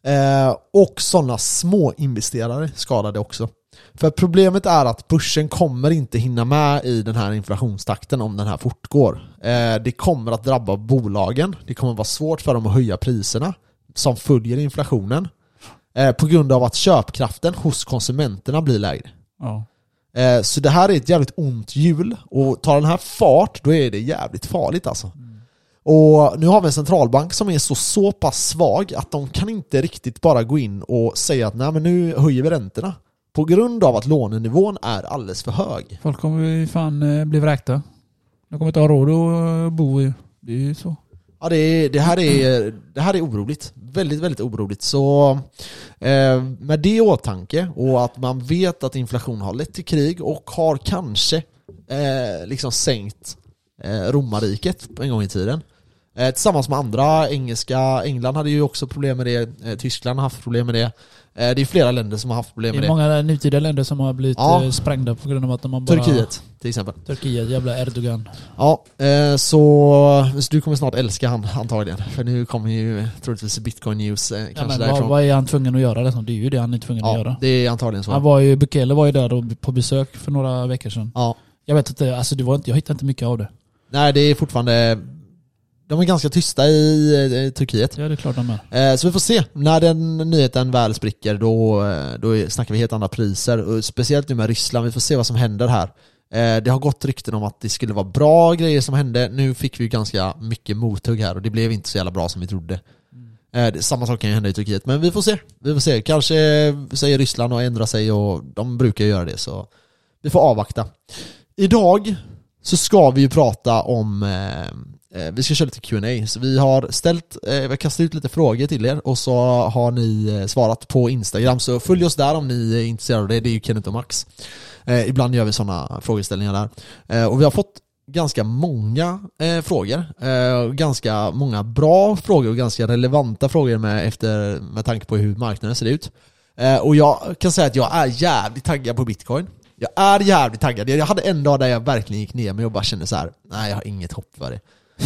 Eh, och sådana små investerare skadade också. För problemet är att börsen kommer inte hinna med i den här inflationstakten om den här fortgår. Eh, det kommer att drabba bolagen, det kommer vara svårt för dem att höja priserna som följer inflationen. Eh, på grund av att köpkraften hos konsumenterna blir lägre. Ja. Eh, Så det här är ett jävligt ont hjul och tar den här fart då är det jävligt farligt alltså. Och nu har vi en centralbank som är så, så pass svag att de kan inte riktigt bara gå in och säga att nej men nu höjer vi räntorna. På grund av att lånenivån är alldeles för hög. Folk kommer ju fan eh, bli vräkta. De kommer inte ha råd att eh, bo i. Det är ju så. Ja, det, är, det, här är, det här är oroligt. Väldigt, väldigt oroligt. Så eh, med det i åtanke och att man vet att inflation har lett till krig och har kanske eh, liksom sänkt eh, romarriket en gång i tiden. Eh, tillsammans med andra engelska, England hade ju också problem med det, eh, Tyskland har haft problem med det. Eh, det är flera länder som har haft problem Det med är det. många nutida länder som har blivit Ja. eh, sprängda på grund av att de har bara... Turkiet till exempel. Turkiet, jävla Erdogan. Ja, eh, så, så du kommer snart älska han antagligen. För nu kommer ju troligtvis bitcoin news eh, Ja, kanske men därifrån. vad, vad är han tvungen att göra? Liksom? Det är ju det han är tvungen att Ja, göra. det är antagligen så. Han var ju, Bukele var ju där och, på besök för några veckor sedan. Ja. Jag vet inte, alltså det var inte, jag hittade inte mycket av det. Nej, det är fortfarande... De är ganska tysta i eh, Turkiet. Ja det är klart de är. Eh, Så vi får se. När den nyheten väl spricker då, eh, då snackar vi helt andra priser. Och speciellt nu med Ryssland, vi får se vad som händer här. Eh, Det har gått rykten om att det skulle vara bra grejer som hände. Nu fick vi ganska mycket mothugg här och det blev inte så jävla bra som vi trodde. Det- Samma sak kan ju hända i Turkiet, men vi får se. Vi får se. Kanske säger Ryssland och ändrar sig och de brukar göra det så vi får avvakta. Idag så ska vi ju prata om eh, eh vi ska köra lite Q&A så vi har ställt, eh, vi har kastat ut lite frågor till er och så har ni eh, svarat på Instagram så följ oss där om ni är intresserade av det, det är ju Kenneth och Max. Eh, ibland gör vi sådana frågeställningar där. Eh, och vi har fått ganska många eh, frågor, eh, ganska många bra frågor och ganska relevanta frågor med, efter, med tanke på hur marknaden ser ut. Eh, och jag kan säga att jag är jävligt taggad på bitcoin. Jag är jävligt taggad. Jag hade en dag där jag verkligen gick ner mig och bara kände så här: nej jag har inget hopp för det.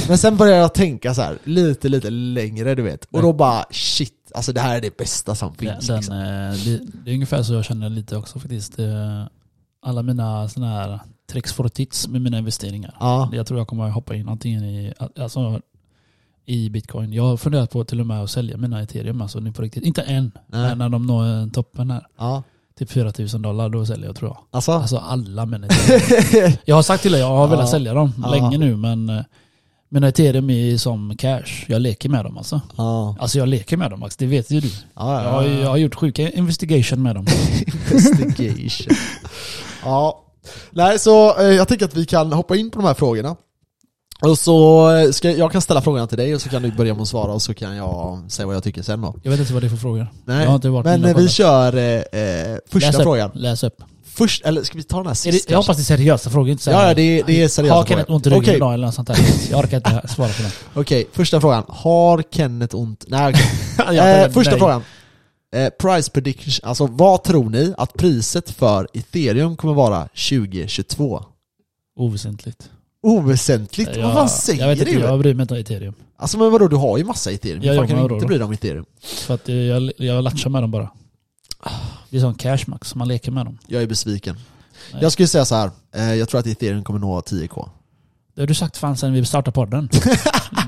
Men sen började jag tänka så här lite, lite längre du vet. Och då bara shit, alltså det här är det bästa som finns. den, liksom. eh, det, det är ungefär så jag känner lite också faktiskt. Eh, Alla mina sådana här tricks for tits med mina investeringar. Ja, Jag tror jag kommer hoppa in antingen i, alltså, i bitcoin. Jag har funderat på till och med att sälja mina ethereum, alltså nu på riktigt. Inte än, Nej. när de når toppen här. ja. Typ 4000 dollar, då säljer jag tror jag. Alltså? Alltså alla ethereum. Jag har sagt till dig, jag har velat Ja. sälja dem Ja. länge nu men eh, mina ethereum är som cash. Jag leker med dem alltså. ja. Alltså jag leker med dem Max, det vet ju du. Ja, Jag har, jag har gjort sjuka investigation med dem. Investigation. ja. Nej, så eh, jag tänker att vi kan hoppa in på de här frågorna. Och så ska, jag kan ställa frågan till dig och så kan du börja med att svara och så kan jag säga vad jag tycker sen då. Jag vet inte vad det är för frågor. Nej, men eh, vi det. kör eh, eh, första Läs upp, frågan. Läs upp. Först, eller ska vi ta den här Är sist det, jag hoppas det är seriösa frågor, inte så Ja, det, det är seriösa Har Kenneth ont i ryggen idag eller något sånt där? Jag orkar inte svara på det. okej, första frågan. Har Kenneth ont? Nej. Jag eh, första nej. frågan. Eh, price prediction, alltså vad tror ni att priset för ethereum kommer vara 2022? Oväsentligt. Oväsentligt? vad fan säger jag vet inte, du? jag bryr mig inte om ethereum. Alltså men vadå, du har ju massa ethereum. Ja, Hur fan kan du inte bry dig om ethereum? För att jag, jag latchar med dem bara. Det är som cashmax, man leker med dem. Jag är besviken. Nej. Jag skulle säga så här. Eh, jag tror att ethereum kommer nå 10k. Det har du sagt fan sen vi startade podden.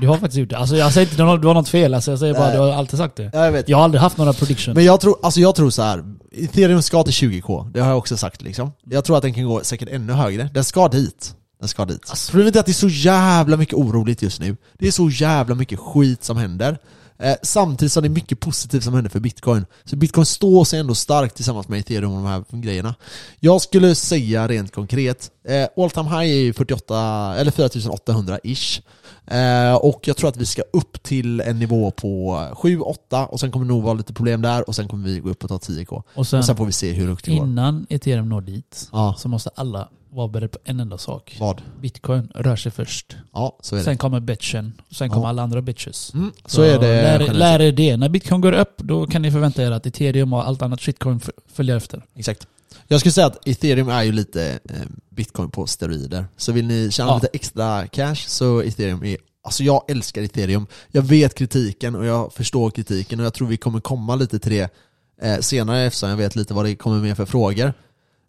du har faktiskt gjort det. Alltså jag säger inte du har, du har något fel, alltså jag säger bara Nej. du har alltid sagt det. Ja, jag vet. Jag har aldrig haft några prediction. Men jag tror, alltså jag tror så här. ethereum ska till 20k, det har jag också sagt liksom. Jag tror att den kan gå säkert ännu högre. Den ska dit. Den ska dit. Alltså- Problemet är att det är så jävla mycket oroligt just nu. Det är så jävla mycket skit som händer. Eh, samtidigt som det är mycket positivt som händer för bitcoin. Så bitcoin står sig ändå starkt tillsammans med ethereum och de här grejerna. Jag skulle säga rent konkret, eh, all time high är ju 48, eller 4800-ish. Eh, och jag tror att vi ska upp till en nivå på 7-8 och sen kommer det nog vara lite problem där och sen kommer vi gå upp och ta 10k. och sen, Och sen får vi se hur högt det går. innan ethereum når dit, Ja, så måste alla vara beredda på en enda sak. vad? Bitcoin rör sig först. Ja, så är det. Sen kommer bitchen. Sen kommer Ja. alla andra bitches. Mm, så, är det lär, lär er det. När bitcoin går upp, då kan ni förvänta er att ethereum och allt annat shitcoin följer efter. Exakt. Jag skulle säga att ethereum är ju lite eh, bitcoin på steroider. Så vill ni tjäna Ja. lite extra cash så ethereum är Alltså jag älskar ethereum. Jag vet kritiken och jag förstår kritiken och jag tror vi kommer komma lite till det eh, senare eftersom jag vet lite vad det kommer med för frågor.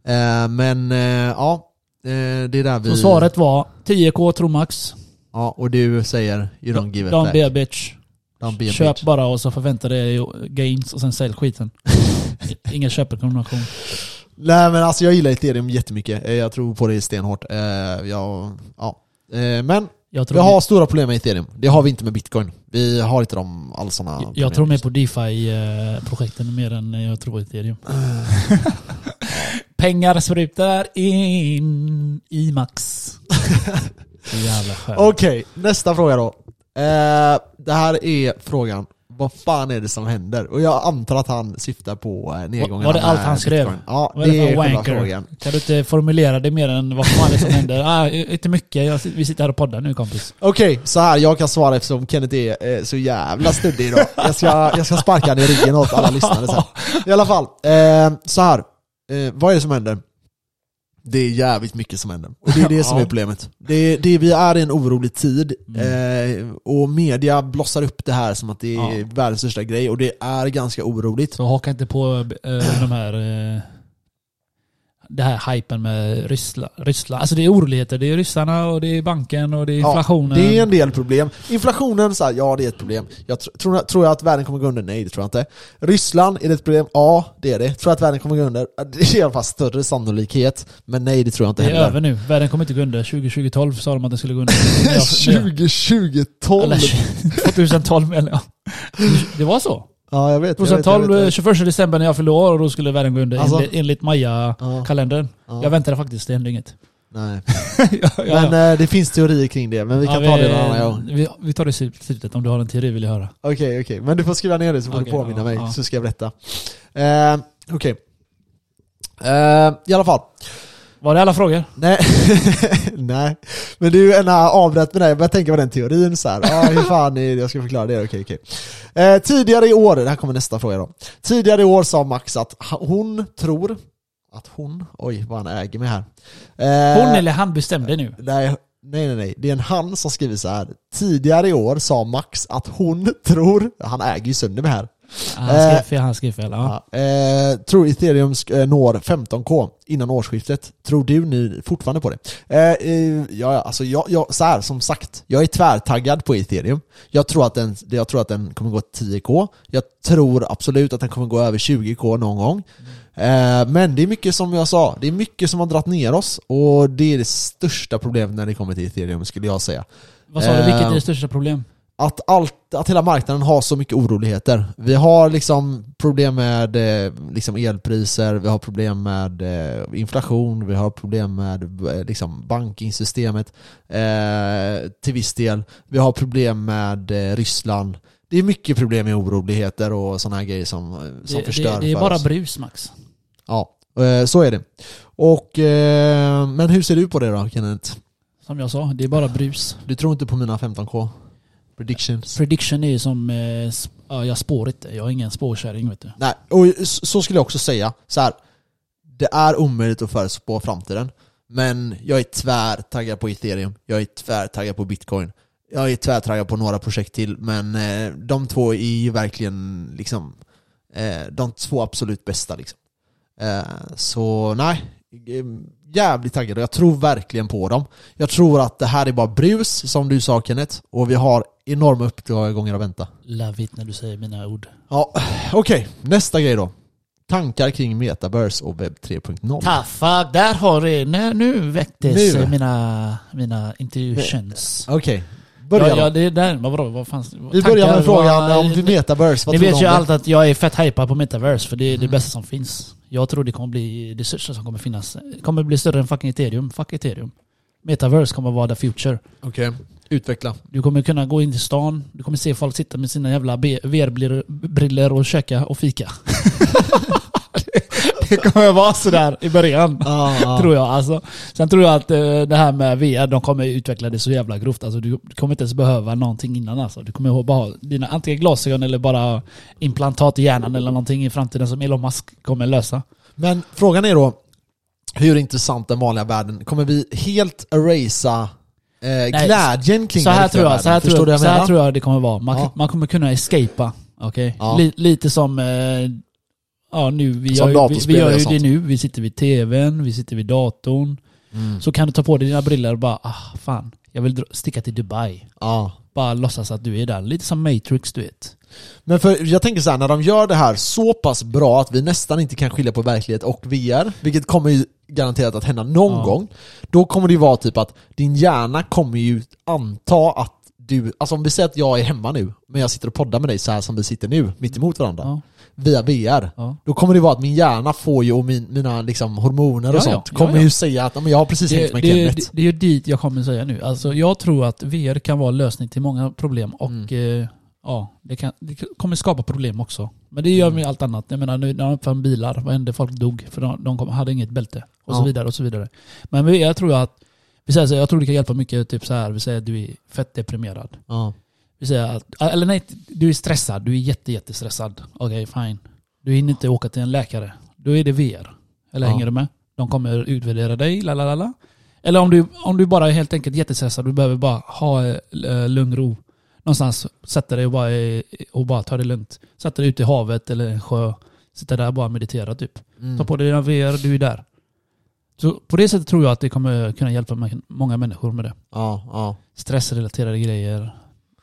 Eh, men ja, det är där vi... Så svaret var 10k tror max. Ja, och du säger you don't give a Don't be a bitch. Don't be a Köp bitch. bara och så förvänta dig gains och sen sälj skiten. Ingen köprekommendation. Nej men alltså jag gillar ethereum jättemycket. Eh, Jag tror på det stenhårt. Eh, jag, ja. Eh, Men Jag vi har stora problem med ethereum. Det har vi inte med bitcoin. Vi har inte de all såna mer, jag tror mer på DeFi-projekten mer än jag tror ethereum. Pengar sprutar in i max. Jävla skönt. Okej, nästa fråga då. Eh, det här är frågan. Vad fan är det som händer? Och jag antar att han syftar på eh, nedgången Var det allt han skrev? Ja, Vad är det det för är själva wanker? frågan. Kan du inte formulera det mer än vad fan är det som händer? Ah, inte mycket, jag, vi sitter här och poddar nu kompis. Okej, så här. Jag kan svara eftersom Kenneth är eh, så jävla stöddig idag. Jag ska, jag ska sparka han i ryggen åt alla lyssnare sen. I alla fall, eh, så här. Eh, vad är det som händer? Det är jävligt mycket som händer. Och det är det som är problemet. Det, det, vi är i en orolig tid, Mm. eh, och media blossar upp det här som att det är Ja. världens största grej, och det är ganska oroligt. Så haka inte på eh, de här... Det här hypen med Ryssland. Ryssland. Alltså det är oroligheter. Det är ryssarna och det är banken och det är inflationen. Ja, det är en del problem. Inflationen, så här, ja det är ett problem. Jag tr- tror, tror jag att världen kommer gå under? Nej, det tror jag inte. Ryssland, är det ett problem? Ja, det är det. Tror jag att världen kommer gå under? Det är i alla fall större sannolikhet. Men nej, det tror jag inte Det är heller. över nu. Världen kommer inte gå under. 2012 sa de att den skulle gå under. När jag- när jag- 2012! Eller 2012 eller ja. Det var så. Ja, jag vet. jag vet, jag 2012, vet, jag vet. 21 december när jag fyllde år och då skulle världen gå under Alltså? enligt, enligt Maya-kalendern. Ja, Jag väntade faktiskt, det hände inget. Nej. ja, ja. Men eh, det finns teorier kring det, men vi kan Ja, ta det någon annan gång. vi, vi tar det i slutet om du har en teori vill jag höra. Okej, okej. Men du får skriva ner det så får du Okej, påminna mig, så ska jag berätta. Eh, okej. Eh, I alla fall. Var det alla frågor? Nej, nej. Men du, en avrätt med det, jag börjar tänka på den teorin så här. Ah, hur fan är det? Jag ska förklara det, okej okej. Eh, tidigare i år, det här kommer nästa fråga då. Tidigare i år sa Max att hon tror, att hon, oj vad han äger mig här. Eh, Hon eller han bestämde nu? Nej, nej, nej, nej. Det är en han som skriver så här. Tidigare i år sa Max att hon tror, han äger ju sönder mig här. Han skrev fel, han skrev fel. Ja. Eh, tror ethereum eh, når 15k innan årsskiftet. Tror du ni fortfarande på det? Eh, eh, ja, alltså jag, jag, så här, som sagt, jag är tvärtaggad på ethereum. Jag tror, att den, jag tror att den kommer gå till 10k. Jag tror absolut att den kommer gå över 20k någon gång. Eh, men det är mycket som jag sa, det är mycket som har dratt ner oss och det är det största problemet när det kommer till ethereum skulle jag säga. Vad sa du, vilket är Eh, det största problem? Att, allt, att hela marknaden har så mycket oroligheter. Vi har liksom problem med eh, liksom elpriser, vi har problem med eh, inflation, vi har problem med eh, liksom bankingsystemet till viss del. Vi har problem med Ryssland. Det är mycket problem med oroligheter och sådana här grejer som, som Det, förstör det, det är för bara oss. brus Max. Ja, så är det. Och, men hur ser du på det då Kenneth? Som jag sa, det är bara brus. Du tror inte på mina 15k? Predictions? Prediction är ju som, eh, ja, jag spår inte. Jag är ingen spårkärring vet du. Nej, och så skulle jag också säga. Så här, det är omöjligt att förutspå framtiden. Men jag är tvärtaggad på ethereum, jag är tvärtaggad på bitcoin. Jag är tvärtaggad på några projekt till, men eh, de två är ju verkligen liksom eh, de två absolut bästa liksom. Så nej, eh, jävligt taggad och jag tror verkligen på dem. Jag tror att det här är bara brus, som du sa Kenneth, och vi har enorma uppgångar att vänta. Love it när du säger mina ord. Ja, okej. Nästa grej då. Tankar kring metaverse och webb 3.0. Ta fuck, där har det, nu, nu väcktes Nu. eh, mina, mina intuitions. Okej, börja ja, ja, det är där, vad, vadå, vad fanns Vi börjar med frågan vad- om ni- metaverse. Vad Ni du vet ju det? allt att jag är fett hypad på metaverse för det är det Mm. bästa som finns. Jag tror det kommer bli det största som kommer finnas. Det kommer bli större än fucking ethereum. Fuck ethereum. Metaverse kommer vara the future. Okej, utveckla. Du kommer kunna gå in till stan, du kommer se folk sitta med sina jävla VR-briller och käka och fika. det kommer vara sådär i början. Ah, Tror jag alltså. Sen tror jag att eh, det här med VR, de kommer utveckla det så jävla grovt. Alltså, du, du kommer inte ens behöva någonting innan alltså. Du kommer bara ha dina antingen glasögon eller bara implantat i hjärnan eller någonting i framtiden som Elon Musk kommer lösa. Men frågan är då, hur intressant den vanliga världen, kommer vi helt erasa eh, glädjen kring Så här tror jag, så här tror jag, så här tror jag det kommer vara. Man, Ja. man kommer kunna escapa. okej? Ja. Li, lite som, eh, ja nu, vi Som gör, vi, vi gör ju det nu. Vi sitter vid tvn, vi sitter vid datorn. Mm. Så kan du ta på dig dina briller och bara, ah fan, jag vill sticka till Dubai. Ja. Bara låtsas att du är där. Lite som Matrix du vet. Men för jag tänker så här, när de gör det här så pass bra att vi nästan inte kan skilja på verklighet och VR, vilket kommer ju garanterat att hända någon Ja. gång, då kommer det ju vara typ att din hjärna kommer ju anta att du, alltså om vi säger att jag är hemma nu, men jag sitter och poddar med dig så här som vi sitter nu, mitt emot varandra, Ja, via VR. ja. Då kommer det vara att min hjärna får ju, och min, mina liksom hormoner och Ja, sånt, kommer ju säga att "Ja, men jag har precis hängt Det, med det, Kenneth. det, det är ju dit jag kommer säga nu. Alltså, jag tror att VR kan vara lösning till många problem och Mm. eh, ja, det, kan, det kommer skapa problem också. Men det gör Mm. med allt annat. Jag menar, nu när de uppfann bilar, vad hände? Folk dog för de, de kom, hade inget bälte. Och så Ja. vidare och så vidare. Men VR tror jag att, vi säger så, jag tror det kan hjälpa mycket, typ så här, vi säger att du är fett deprimerad. Ja. Vi säger att, eller nej, du är stressad. Du är jätte, jättestressad. Okej, fine. Du hinner inte åka till en läkare. Då är det VR. Eller Ja. hänger du med? De kommer utvärdera dig, la la la la. Eller om du, om du bara är helt enkelt jättestressad, du behöver bara ha eh, lugn ro. Någonstans, sätta dig och bara, och bara ta det lugnt. Sätta dig ute i havet eller en sjö. Sitta där och bara meditera typ. Mm. Ta på dig dina VR, du är där. Så på det sättet tror jag att det kommer kunna hjälpa många människor med det. Ja, ja. Stressrelaterade grejer.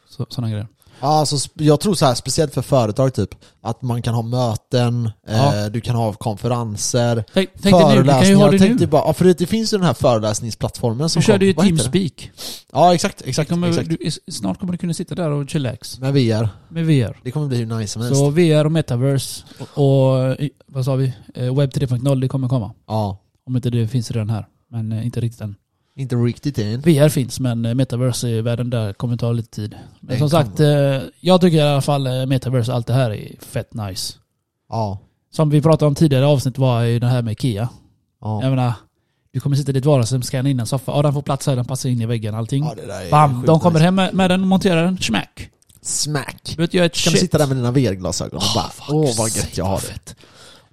Så, sådana grejer. Ja, alltså, jag tror så här, speciellt för företag typ, att man kan ha möten, Ja. eh, du kan ha konferenser, Tänk, tänk dig nu, du kan ju ha det Tänk nu. bara, ja, för det, det finns ju den här föreläsningsplattformen som Du körde ju? Teamspeak. Ja, exakt, exakt, kommer, exakt. Du, snart kommer du kunna sitta där och chillax Med VR. med VR. Det kommer bli hur nice som helst. Så VR och metaverse och, och i- vad sa vi? Eh, Web 3.0 det kommer komma. Ja, Om inte det finns redan här. Men eh, inte riktigt än. Inte riktigt än. VR finns men eh, metaverse i världen där kommer ta lite tid. Men Det som sagt, eh, jag tycker i alla fall eh, metaverse allt det här är fett nice. Ja, Som vi pratade om tidigare avsnitt var ju det här med IKEA. ja. Jag menar, du kommer sitta i ditt vardagsrum, scanna in en soffa. Ja, den får plats här, den passar in i väggen, allting. ja det där är Bam! De kommer nice. hem med, med den och monterar den. Smack! Smack! Du vet, jag Kan du sitta där med dina VR-glasögon och bara fuck, åh vad säg gött jag har vad det.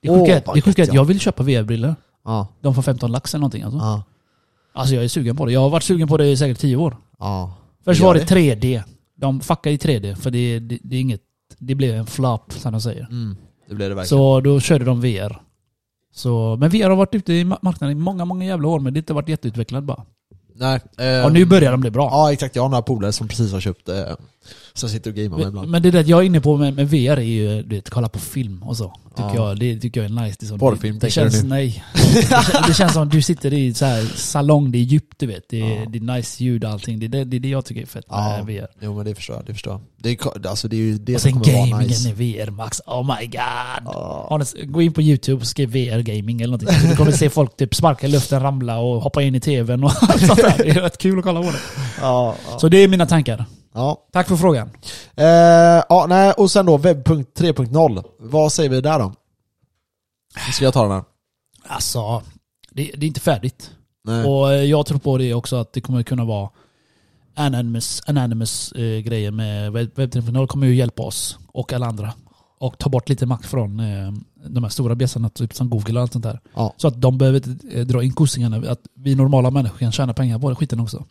Det sjuka är- vad det sjuka är gött att jag jag vill köpa VR-briller. Ja, De får 15 lax eller någonting alltså. ja, Alltså jag är sugen på det. Jag har varit sugen på det i säkert 10 år. ja. Först var det det? 3D. De fuckar i 3D för det, det, det är inget... Det blev en flop som de säger. Mm, det blir det verkligen. Så då körde de VR. Så, men VR har varit ute i ma- marknaden i många, många jävla år men det har inte varit jätteutvecklad bara. Nej, eh, Och nu börjar de bli bra. Ja exakt, jag har några polare som precis har köpt eh, Som sitter och gamear med Men, ibland. men det där jag är inne på med, med VR är ju du vet, kolla på film och så. Tycker Ja. jag, det tycker jag är nice. Det, är som- Porrfilm, det, det du känns, nu? nej. Det, det känns som du sitter i så här salong, det är djupt du vet. Det är, Ja. det är nice ljud och allting. Det är det, det, är det jag tycker är fett med Ja. VR. Jo men det förstår jag, det förstår jag. Det alltså, det är ju det Och som sen kommer vara gamingen nice. i VR Max. Oh my god. Ja. Ni, gå in på youtube och skriv VR gaming eller någonting. Så Du kommer se folk typ sparka i luften, ramla och hoppa in i tvn och allt sånt där. Det är rätt kul att kolla på det. Ja, ja. Så det är mina tankar. Ja. Tack för frågan. Eh, ja, nej, och sen då webb.3.0. 3.0. Vad säger vi där då? Ska jag ta den här? Alltså, det, det är inte färdigt. Nej. Och eh, jag tror på det också att det kommer kunna vara anonymous, anonymous eh, grejer med webb webb 3.0 kommer ju hjälpa oss och alla andra. Och ta bort lite makt från eh, de här stora bjässarna typ som Google och allt sånt där. Ja. Så att de behöver eh, dra in kossingarna. Att vi normala människor kan tjäna pengar på det skiten också.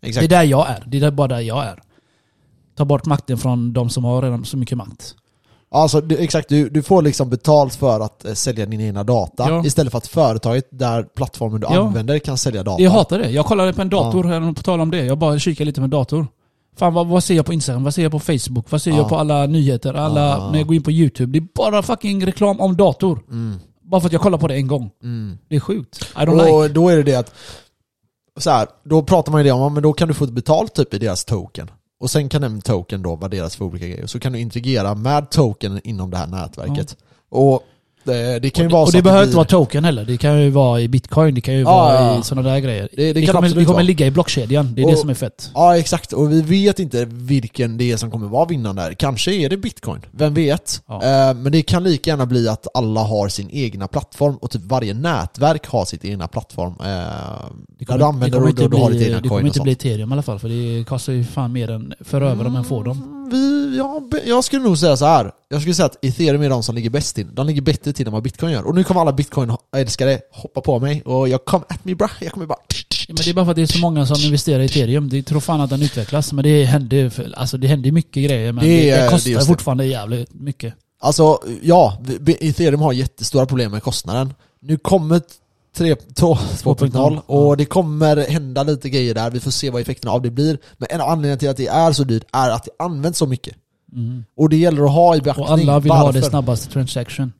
Exakt. Det är där jag är. Det är bara där jag är. Ta bort makten från de som har redan så mycket makt. Alltså, du, exakt, du, du får liksom betalt för att eh, sälja din egna data Ja. istället för att företaget där plattformen du Ja. använder kan sälja data. Jag hatar det. Jag kollade på en dator, här, på tal om det. Jag bara kikade lite på en dator. Fan vad, vad ser jag på Instagram? Vad ser jag på Facebook? Vad ser Ja. jag på alla nyheter? Alla, Ja. När jag går in på YouTube. Det är bara fucking reklam om dator. Mm, Bara för att jag kollar på det en gång. mm. Det är sjukt. I don't Och like. då är det det att, så här, då pratar man ju det om, ja, men då kan du få betalt typ i deras token. Och sen kan den token då värderas för olika grejer. Så kan du integrera med token inom det här nätverket. Och det, det kan ju vara Och så det att behöver blir- inte vara token heller. Det kan ju vara i bitcoin, det kan ju Ja, vara i sådana där grejer. Det- det Det, kommer, det kommer vara. ligga i blockkedjan. Det är det Och- som är fett. Ja exakt, och vi vet inte vilken det är som kommer vara vinnande här. Kanske är det bitcoin, vem vet? Ja. Eh, men det kan lika gärna bli att alla har sin egna plattform och typ varje nätverk har sitt egna plattform. Eh, Det där du använder och då du har ditt egna det coin kommer och inte bli ethereum i alla fall. För det kostar ju fan mer än för över dem än få dem. Vi, ja, jag skulle nog säga så här. Jag skulle säga att ethereum är de som ligger bäst till. De ligger bättre till än vad bitcoin gör. Och nu kommer alla bitcoin-älskare hoppa på mig och jag kommer at me bra. Jag kommer bara... Ja, Men det är bara för att det är så många som investerar i ethereum. Det tror fan att den utvecklas. Men det händer, alltså det händer mycket grejer. Men Det det, det, kostar det. fortfarande jävligt mycket. Alltså, ja, ethereum har jättestora problem med kostnaden. Nu kommer 3 2 2.0 och det kommer hända lite grejer där, vi får se vad effekterna av det blir. Men en av anledningarna till att det är så dyrt är att det används så mycket. Mm. Och det gäller att ha i beaktning. Och alla vill ha det Varför? snabbaste transaction.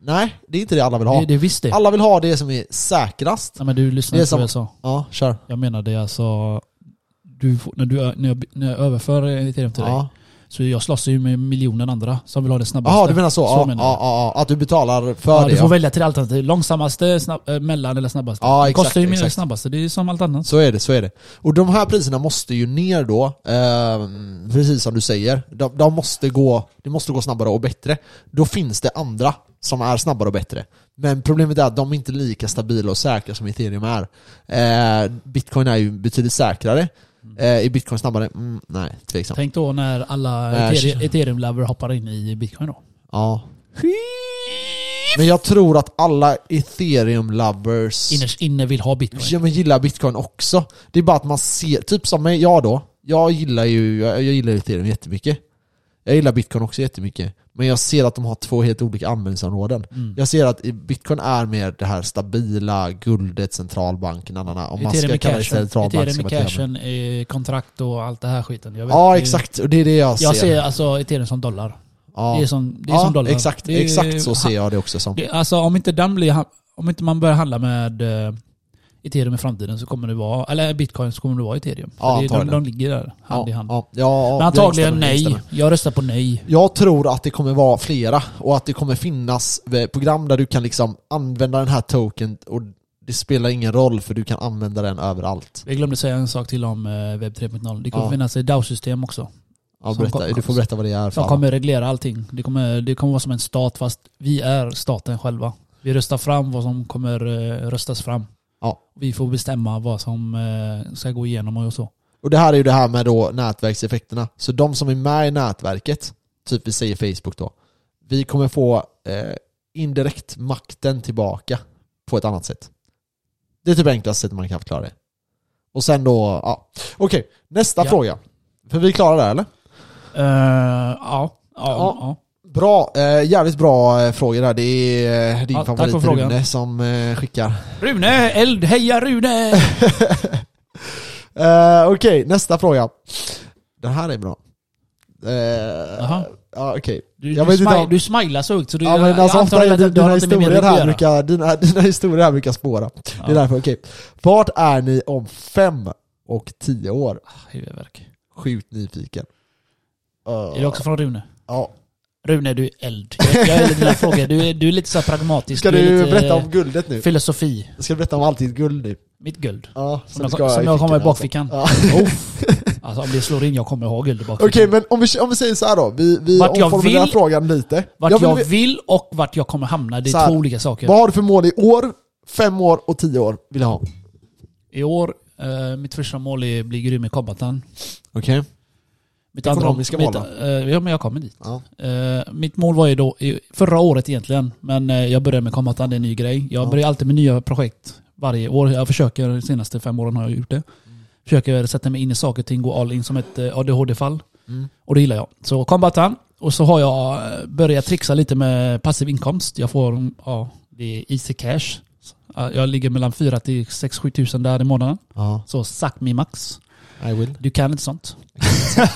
Nej, det är inte det alla vill ha. Det, det visst det. Alla vill ha det som är säkrast. Ja, men du lyssnar inte på vad jag sa. Ja, kör. Jag menar det alltså... Du, när, du, när, jag, när jag överför ethereum till dig. Ja. Så jag slåss ju med miljoner andra som vill ha det snabbaste. Jaha, du menar så? ja, menar ja, ja, ja, att du betalar för Ja, det du får ja. välja tre alternativ. Långsammaste, snabb, eh, mellan eller snabbaste. Ja, det exakt, kostar ju mer snabbaste. Det är som allt annat. Så är det, så är det. Och de här priserna måste ju ner då, eh, precis som du säger. De, de måste gå, det måste gå snabbare och bättre. Då finns det andra som är snabbare och bättre. Men problemet är att de är inte lika stabila och säkra som ethereum är. Eh, Bitcoin är ju betydligt säkrare. Eh, är bitcoin snabbare? Mm, nej, tveksamt. Tänk då när alla Nej, ethereum- ethereum-lover hoppar in i bitcoin då. Ja. Men jag tror att alla ethereum lovers Innerst inne vill ha bitcoin. Ja men gillar bitcoin också. Det är bara att man ser, typ som mig, jag då. Jag gillar ju, jag, jag gillar ethereum jättemycket. Jag gillar bitcoin också jättemycket. Men jag ser att de har två helt olika användningsområden. Mm. Jag ser att bitcoin är mer det här stabila guldet, centralbanken, annan, om man ska kalla det centralbank. ethereum med cashen, kontrakt och allt det här skiten. Jag vet, Ja exakt, det är det jag ser. Jag ser alltså ethereum som dollar. ja. Det är som, det är ja, som dollar. exakt, är- exakt så ser jag det också som. Det, alltså om inte den blir, om inte man börjar handla med eh, ethereum i framtiden så kommer det vara, eller bitcoin så kommer det vara ethereum. Ja, det, de, de ligger där, hand ja, i hand. Ja, ja, Men antagligen nej. Jag röstar på nej. Jag tror att det kommer vara flera och att det kommer finnas eh, program där du kan liksom använda den här token och det spelar ingen roll för du kan använda den överallt. Jag glömde säga en sak till om eh, webb 3.0. Det kommer Ja. finnas ett DAO-system också. Ja, berätta, kom- du får berätta vad det är för alla. kommer reglera allting. Det kommer, det kommer vara som en stat fast vi är staten själva. Vi röstar fram vad som kommer eh, röstas fram. Ja. Vi får bestämma vad som eh, ska gå igenom och så. Och det här är ju det här med då nätverkseffekterna. Så de som är med i nätverket, typ vi säger Facebook då, vi kommer få eh, indirekt makten tillbaka på ett annat sätt. Det är typ enklaste sättet man kan förklara det. Och sen då, ja. Okej, nästa Ja. fråga. För vi är klara där eller? Eh, ja. Ja, Ja. Bra, eh, jävligt bra eh, frågor där. Det är eh, din Ja, tack favorit för frågan. Rune som eh, skickar. Rune! Eld! Heja Rune! Eh, Okej, nästa fråga. Den här är bra. Eh, Jaha. ja, okej. Du, Jag du, vet inte om- du smilar så högt så du, Ja men alltså ofta är det, dina historier här brukar, dina, dina historier här brukar spåra. Det är därför, okej. Vart är ni om fem och tio år? Huvudvärk. Sjukt nyfiken. Är det också från Rune? Ja. Rune, du är eld. Jag, jag gillar dina frågor. Du är, du är lite så här pragmatisk. Ska du lite, berätta om guldet nu? Filosofi. Ska du berätta om allt ditt guld nu? Mitt guld. Ja, Som du jag, ska som jag kommer i fickan, bakfickan. alltså. Ja. Alltså om det slår in, jag kommer ha guld i bakfickan. Okej, men om vi, om vi säger så här då. Vi, vi Vart omformulerar vill- frågan lite. Vart Jag jag vill- vill och vart jag kommer hamna, det är här, två olika saker. Vad har du för mål i år, fem år och tio år? Vill jag ha. I år, eh, mitt första mål är att bli grym i kombatan. Okej. Mitt Ekonomiska mitt, mål eh, Ja, men jag kommer dit. Ja. Eh, mitt mål var ju då förra året egentligen, men eh, jag började med kombatan, det är en ny grej. Jag Ja. börjar alltid med nya projekt varje år. Jag försöker, de senaste fem åren har jag gjort det. Försöker sätta mig in i saker och ting, gå all in som ett ADHD-fall. Mm. Och det gillar jag. Så kombatan. Och så har jag börjat trixa lite med passiv inkomst. Jag får, ja, det är easy cash. Ja, Jag ligger mellan 4 till 6-7 tusen där i månaden. Ja, Så suck me max. I will. Du kan inte sånt.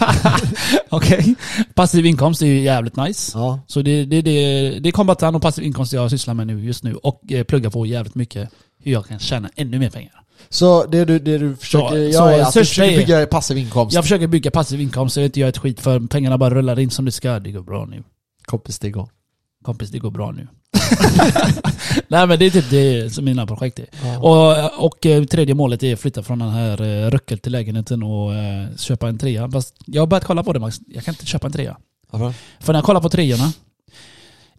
Okej. Passiv inkomst är ju jävligt nice. Ja. Så det, det, det, det är kombatan och passiv inkomst jag sysslar med nu just nu. Och eh, pluggar på jävligt mycket hur jag kan tjäna ännu mer pengar. Så det du, det du försöker göra så är att du försöker bygga passiv inkomst? Jag försöker bygga passiv inkomst jag inte gör ett skit för pengarna bara rullar in som det ska. Det går bra nu. Kompis, det går. Kompis, det går bra nu. Nej men det är typ det som mina projekt är. Ja. Och, och eh, tredje målet är att flytta från den här eh, Röckel till lägenheten och eh, köpa en trea. Fast jag har börjat kolla på det Max. Jag kan inte köpa en trea. Varför? För när jag kollar på treorna,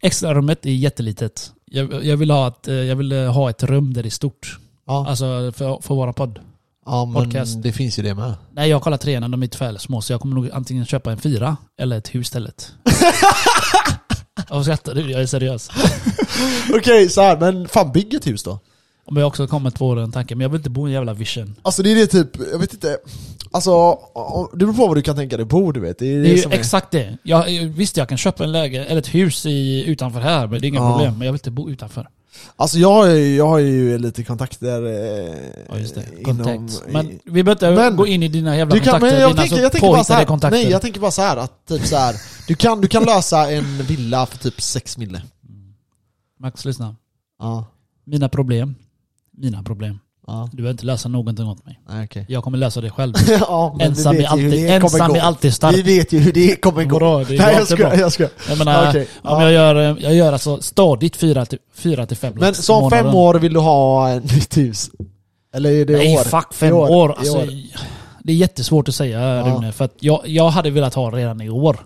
extra rummet är jättelitet. Jag, jag, vill ha ett, jag vill ha ett rum där det är stort. Ja, Alltså för, för våra podd. ja men podcast. det finns ju det med. Nej jag kollar treorna, de är för små så jag kommer nog antingen köpa en fyra eller ett hus istället. Varför skrattar du? Jag är seriös. Okej, så här, men fan bygg ett hus då. Om jag också kommit på den tanken, men jag vill inte bo i en jävla vision. Alltså det är det typ, jag vet inte. Alltså, om- det beror på vad du kan tänka dig bo du vet. Det är det, Det är ju som exakt det. Jag, visst jag kan köpa en läge eller ett hus i, utanför här, men det är inga Ja. problem. Men jag vill inte bo utanför. Alltså jag har ju, jag har ju lite kontakter eh, Ja just det. inom... Kontakt. Men vi behöver inte gå in i dina jävla Du kan, kontakter. men jag dina tänker, så jag tänker bara så här, kontakter. nej jag tänker bara så här att typ så här, du kan, du kan lösa en villa för typ 6 mille. Max, lyssna. Ja, Mina problem. Mina problem. Ja, Du behöver inte lösa någonting åt mig. nej okej. Jag kommer lösa det själv. ja, ensam är alltid, ensam är alltid stark. Vi vet ju hur det kommer gå. Vadå? Det Nej jag skojar, bra. jag skojar. Jag menar, Okej, om ja. jag gör, eh, jag gör alltså stadigt fyra till, fyra till fem Men lax så om fem år vill du ha nytt hus? Eller är det Nej år? fuck fem I år. år, Alltså, år. Det är jättesvårt att säga Ja. Rune, för att jag, jag hade velat ha redan i år.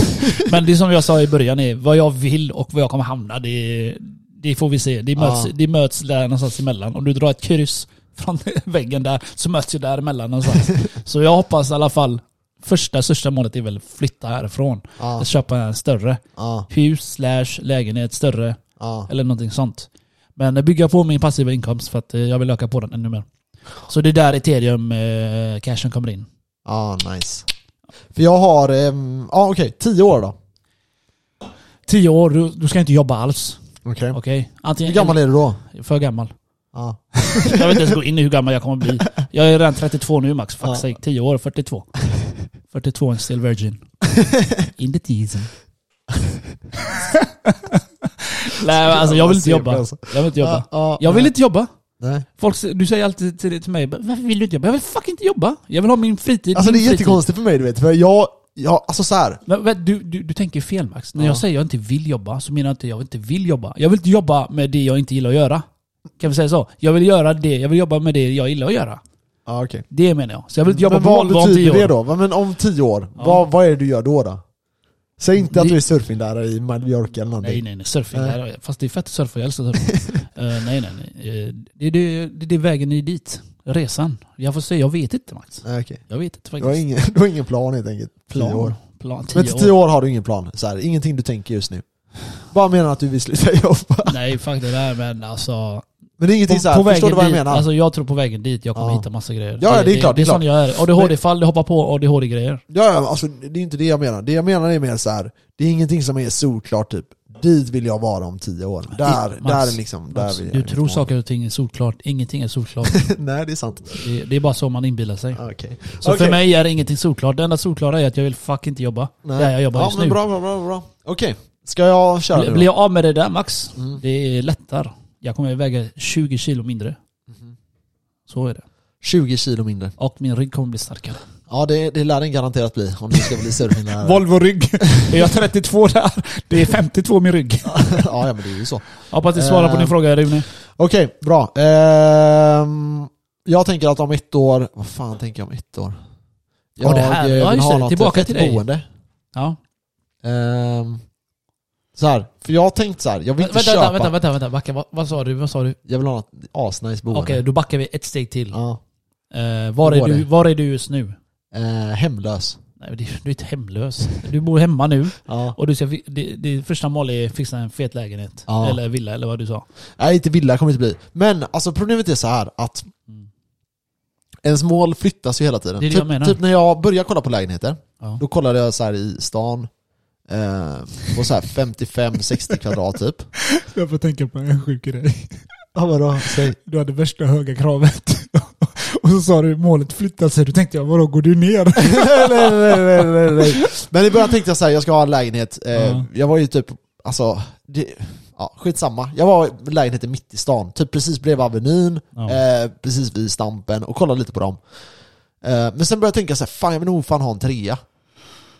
Men det som jag sa i början är, vad jag vill och vad jag kommer hamna, det, det får vi se. Det möts, Ja. det möts där någonstans emellan. Om du drar ett kryss från väggen där, så möts ju däremellan någonstans. Så jag hoppas i alla fall, första, största målet är väl flytta härifrån. Ja, Att köpa en större ja, hus, slash lägenhet, större, ja. eller någonting sånt. Men bygga på min passiva inkomst för att eh, jag vill öka på den ännu mer. Så det är där ethereum eh, kommer in. Ja, nice. För jag har, ehm, ja okej, 10 år då. Tio år, du, du ska inte jobba alls. Okej. Okej? Antingen Hur gammal är du då? För gammal. Ja. Jag vill inte ens gå in i hur gammal jag kommer bli. Jag är redan 32 nu max. Fuck Ja. sake. 10 år, 42. 42 and still virgin. In the teasen. Nej men alltså jag vill inte jobba. Alltså. Jag vill inte jobba. Ja, ja, Jag vill nej. inte jobba. Nej. Folk, du säger alltid till, till mig, varför vill du inte jobba? Jag vill fucking inte jobba. Jag vill ha min fritid. Alltså det min är fritid. jättekonstigt för mig du vet, för jag, jag alltså så här. Men, du, du, du tänker fel Max. När Ja. jag säger jag inte vill jobba så menar jag inte jag inte vill jobba. Jag vill inte jobba med det jag inte gillar att göra. Kan vi säga så? Jag vill göra det, jag vill jobba med det jag gillar att göra. Ja, okej. Det menar jag. Så jag vill inte jobba Men på Volvo om tio år. det då? Men om 10 år, Ja. vad, vad är det du gör då då? Säg inte att Det- du är surfinglärare i Mallorca eller någonting. Nej nej nej, surfing. Nej. där- Fast det är fett att surfa, jag älskar surfing. Eh, nej nej nej. Eh, det, det, det, det är vägen är dit. Resan. Jag får se, jag vet inte Max. Nej, okej. Jag vet inte Du har faktiskt. ingen, du har ingen plan helt enkelt. 10 år. Plan. Plan. Men Tio till 10 år. år har du ingen plan? Så här, ingenting du tänker just nu? Bara menar att du vill sluta jobba? Nej fuck det där men alltså. Men det är ingenting så här, förstår du vad jag dit, menar? alltså jag tror på vägen dit jag kommer Ja. hitta massa grejer. Ja, ja, det är klart, Det är det är sån jag är. ADHD-fall, det hoppar på ADHD-grejer. Ja, ja, alltså det är inte det jag menar. Det jag menar är mer så här. det är ingenting som är solklart typ. Dit vill jag vara om tio år. Där, Max, där är liksom... Där Max, vill jag du liksom tror saker och ting är solklart. Ingenting är solklart. Nej, det är sant. det, det är bara så man inbillar sig. Okej. Så Okej. för mig är ingenting solklart. Det enda solklara är att jag vill fuck inte jobba. Nej. Där jag jobbar ja, just men nu. Bra, bra, bra. bra. Okej, ska jag köra Blir, blir jag av med det där Max, Mm. det är lättare. Jag kommer väga 20 kilo mindre. Mhm. Så är det. 20 kilo mindre. Och min rygg kommer bli starkare. Ja, det, det lär den garanterat bli om du ska bli surfinglärare. Volvo-rygg. Är jag 32 där? Det är 52 min rygg. ja, men det är ju så. Hoppas det svarar på Eh, din fråga Rune. Okej, bra. Ehm, jag tänker att om ett år... Vad fan tänker jag om ett år? Ja, det här- eh, ja, vill just ha det. något Tillbaka till dig. boende. Ja. Ehm, så här, för jag har tänkt så här, jag vill Vänta, inte vänta, köpa... vänta, vänta, vänta, backa. Vad, vad sa du? Vad sa du? Jag vill ha något asnice boende. Okej, då backar vi ett steg till. Ja. Eh, var, är du, var är du just nu? Eh, hemlös. Nej, du, du är inte hemlös. Du bor hemma nu Ja. och du ska, det, det första målet är att fixa en fet lägenhet. Ja. Eller villa, eller vad du sa. Nej, inte villa kommer det inte bli. Men alltså problemet är så här att Mm. ens mål flyttas ju hela tiden. Det är det typ, jag menar. typ när jag började kolla på lägenheter, Ja. då kollade jag så här i stan, eh, på så här 55-60 kvadrat typ. Jag får tänka på en sjuk grej. Ja vadå? Säg. Du hade värsta höga kravet. Och så sa du målet flyttar sig. Då tänkte jag, vadå går du ner? nej, nej, nej, nej. Men i början tänkte jag så här, jag ska ha en lägenhet. Eh, Ja. Jag var ju typ, alltså, det, ja, skitsamma. Jag var i lägenheten mitt i stan, typ precis bredvid Avenyn, eh, precis vid Stampen och kollade lite på dem. Eh, men sen började jag tänka så här, fan jag vill nog fan ha en trea.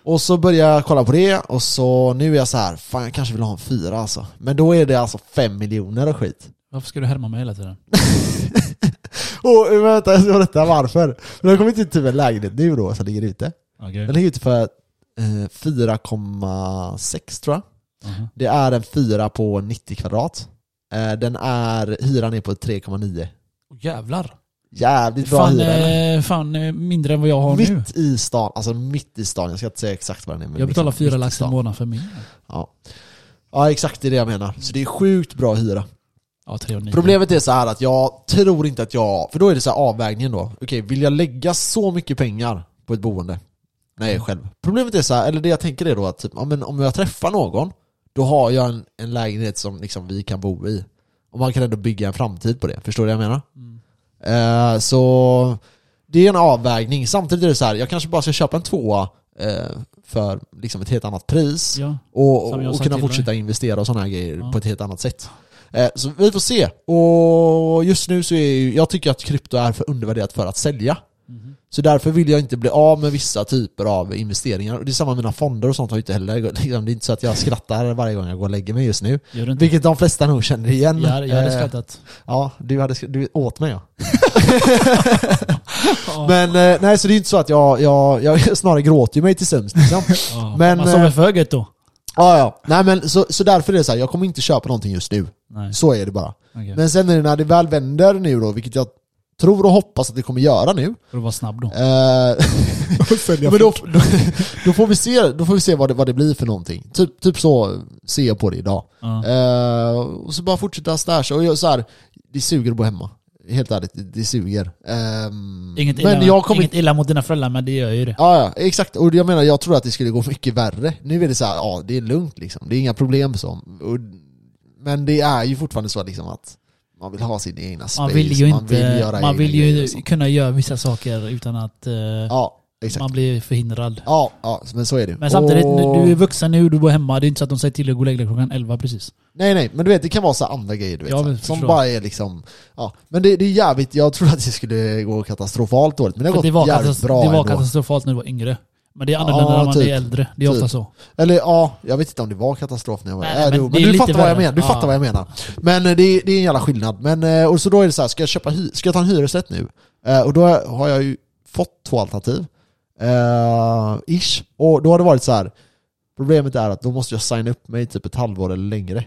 Och så började jag kolla på det och så nu är jag så här, fan jag kanske vill ha en fyra alltså. Men då är det alltså fem miljoner och skit. Varför ska du härma mig hela tiden? Och eh, vänta, jag ska berätta varför. Men har kommit ut typ en lägenhet nu då som ligger ute. Okej. Den ligger ute för eh, 4,6 tror jag. Aha. Det är en fyra på 90 kvadrat. Eh, den är, hyran är på 3,9. Åh, Jävlar. Jävligt bra Fan, hyra. eller? eh, fan eh, mindre än vad jag har nu. Mitt i stan, alltså mitt i stan. Jag ska inte säga exakt vad den är. Men Jag betalar liksom fyra mitt lax i månaden för min. Ja. ja, exakt det är det jag menar. Så det är sjukt bra hyra. Ja, 3 och 9. Problemet är så här att jag tror inte att jag, för då är det så här avvägningen då. Okej, vill jag lägga så mycket pengar på ett boende? Nej, själv. Problemet är så här, eller det jag tänker är då att typ, ja, men om jag träffar någon, då har jag en, en lägenhet som liksom vi kan bo i. Och man kan ändå bygga en framtid på det. Förstår du vad jag menar? Mm. Eh, så det är en avvägning. Samtidigt är det så här, jag kanske bara ska köpa en tvåa eh, för liksom ett helt annat pris Ja. och, och sa kunna fortsätta investera och sådana här grejer Ja. på ett helt annat sätt. Eh, så vi får se. Och just nu så är ju, jag tycker att krypto är för undervärderat för att sälja. Mhm. Så därför vill jag inte bli av med vissa typer av investeringar. Och det är samma med mina fonder och sånt har jag inte heller. Liksom, Det är inte så att jag skrattar varje gång jag går och lägger mig just nu. Vilket de flesta nog känner igen. Jag, jag hade Eh, skrattat. Ja, du, hade, du åt mig ja. Men eh, nej, så det är inte så att jag, jag, jag snarare gråter ju mig till sömns liksom. Men, man sover för högt då? Ja, ja. Nej men så, så därför är det så här, jag kommer inte köpa någonting just nu. Nej. Så är det bara. Okej. Men sen är det när det väl vänder nu då, vilket jag tror och hoppas att det kommer göra nu. Får du vara snabb då? Eh, men då, då, då får vi se, då får vi se vad, det, vad det blir för någonting. Typ, typ så ser jag på det idag. Ja. Eh, och så bara fortsätta stasha. Och jag, så här, det suger att bo hemma. Helt ärligt, det, suger. Ehm, Inget, illa, men jag kommer inget illa mot dina föräldrar, men det gör ju det. Ja, ja, exakt. Och jag menar, jag tror att det skulle gå mycket värre. Nu är det så här, ja, det är lugnt liksom. Det är inga problem så. Men det är ju fortfarande så liksom att man vill ha exakt. man blir förhindrad. Ja, ja, men så är det. Men samtidigt, Och- du är vuxen nu, du bor hemma, det är inte så att de säger till dig att gå och lägga dig klockan 11 precis. Nej nej, men du vet det kan vara så andra grejer du vet. Ja, som förstår. bara är liksom, ja. Men det, det är jävligt, jag trodde att det skulle gå katastrofalt dåligt. Men det har gått det var, jävligt bra det var ändå. katastrofalt när du var yngre. Men det är annorlunda Ja, när man typ. är äldre. Det är Typ. ofta så. Eller ja, jag vet inte om det var katastrof när jag var Nej, äh, men men, du fattar vad jag menar. Du Ja. fattar vad jag menar. Men eh, det, är- det är en jävla skillnad. Men, eh, och så då är det så här, ska jag köpa ska jag ta en hyresrätt nu? Eh, och då har jag ju fått två alternativ. Eh, ish. Och då har det varit så här. Problemet är att då måste jag signa upp mig typ ett halvår eller längre.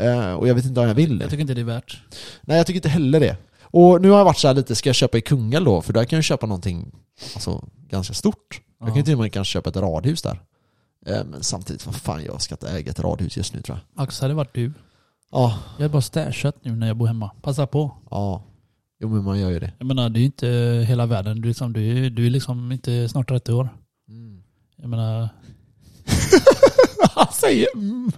Eh, och jag vet inte om jag vill det. Jag tycker inte det är värt. Nej jag tycker inte heller det. Och nu har jag varit så lite, ska jag köpa i Kungälv då? För där kan jag köpa någonting alltså, ganska stort. Jag kan ju till och med kanske köpa ett radhus där. Eh, Men samtidigt, vad fan jag ska inte äga ett radhus just nu tror jag. Max hade varit du. Ja, Jag är bara stashat nu när jag bor hemma. Passa på. ja. Jo men man gör ju det. Jag menar, det är ju inte hela världen. Du är, liksom, du är, du är liksom inte snart 30 år. Mm. Jag menar... säger mm.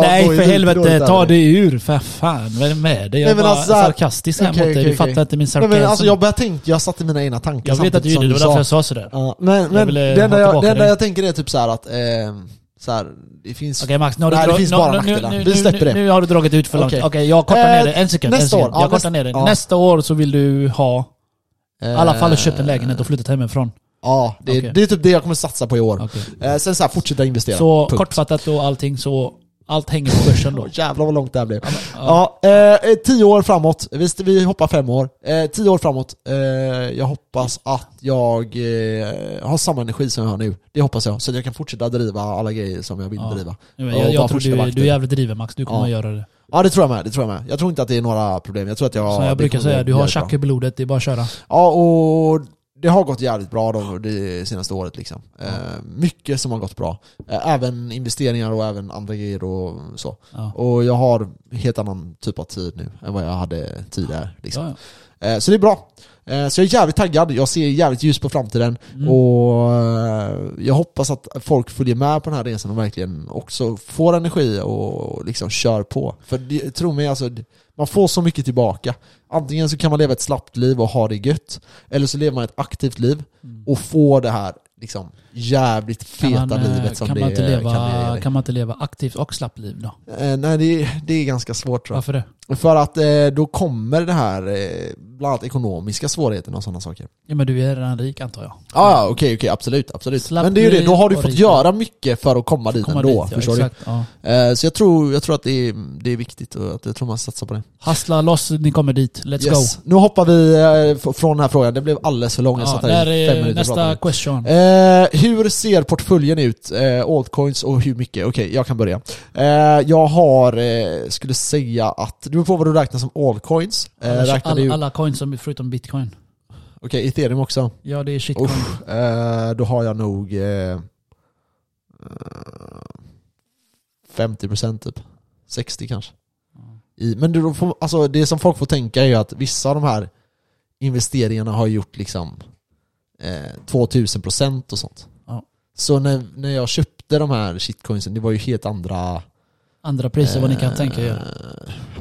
Nej för helvete, dåligt ta det ur för fan. Vad är det med dig? Jag var alltså sarkastisk här Okej, mot dig. okej, Du fattar inte min Nej, sarkasm. men alltså jag började tänka, jag satte mina egna tankar jag vet att du gjorde det, det var därför jag sa sådär. Ja, men men det, enda jag, jag tänker är typ så här att, eh, så här, det finns... Okej Max, nu har, Nej, det finns bara nu- nackdelar. nu- Vi släpper nu- det. Nu har du dragit ut för långt. Okej. Okej, jag kortar Eh, ner det. En sekund. nästa en sekund. år. Ja, Jag kortar nästa- ner det. ja. Nästa år så vill du ha, i alla fall Eh, köpt en lägenhet och flyttat hemifrån. Ja, det, Okej. det är typ det jag kommer satsa på i år. Eh, sen så här, fortsätta investera. Så Punkt. kortfattat och allting så, allt hänger på börsen då. Jävlar vad långt det här blev. Ja. Ja, eh, tio år framåt. Visst, vi hoppar fem år. Eh, tio år framåt. Eh, jag hoppas att jag eh, har samma energi som jag har nu. Det hoppas jag. Så att jag kan fortsätta driva alla grejer som jag vill Ja. driva. Jag, jag, tror du, du är jävligt driven Max, du kommer att göra det. Ja det tror jag med, det tror jag med. Jag tror inte att det är några problem. Jag tror att jag... Som jag brukar säga, du har tjack i blodet, det är bara att köra. Ja, och det har gått jävligt bra då det senaste året liksom. Eh, mycket som har gått bra. Eh, även investeringar och även andra grejer och så. Ja. Och jag har helt annan typ av tid nu än vad jag hade tidigare. Liksom. Ja, ja. Eh, så det är bra. Eh, så jag är jävligt taggad, jag ser jävligt ljus på framtiden. Mm. Och eh, jag hoppas att folk följer med på den här resan och verkligen också får energi och liksom kör på. För tro mig, alltså, man får så mycket tillbaka. Antingen så kan man leva ett slappt liv och ha det gött, eller så lever man ett aktivt liv Mm. och får det här liksom jävligt feta man, eh, livet som kan det man, inte leva, kan bli. kan man inte leva aktivt och slappt liv då? Eh, nej, det, det är ganska svårt tror jag. Varför det? För att eh, då kommer det här, eh, bland annat ekonomiska svårigheterna och sådana saker. Ja men du är redan rik antar jag. Ja, ja okej, okej, absolut, absolut. Slapp Men det är ju det, då har du fått göra mycket för att komma dit Komma ändå, dit, ja, förstår exakt, Ja. du? Eh, så jag tror, jag tror att det är, det är viktigt och att jag tror man satsar på det. Hustla loss, ni kommer dit. Let's yes. go. Nu hoppar vi eh, från den här frågan, det blev alldeles för långt, jag Ja, satt här i fem minuter nästa question. Eh, hur ser portföljen ut? Eh, altcoins och hur mycket? Okej, jag kan börja. Eh, jag har, eh, skulle säga att, beror på vad du räknar som altcoins. Eh, alla, alla, alla coins som- förutom bitcoin. Okej, ethereum också. Ja det är shitcoin. Uff, eh, då har jag nog eh, eh, 50% typ. 60 kanske. I, men då får, alltså, det som folk får tänka är ju att vissa av de här investeringarna har gjort liksom eh, 2000% och sånt. Så när, när jag köpte de här shitcoinsen, det var ju helt andra... Andra priser vad ni kan eh, tänka er.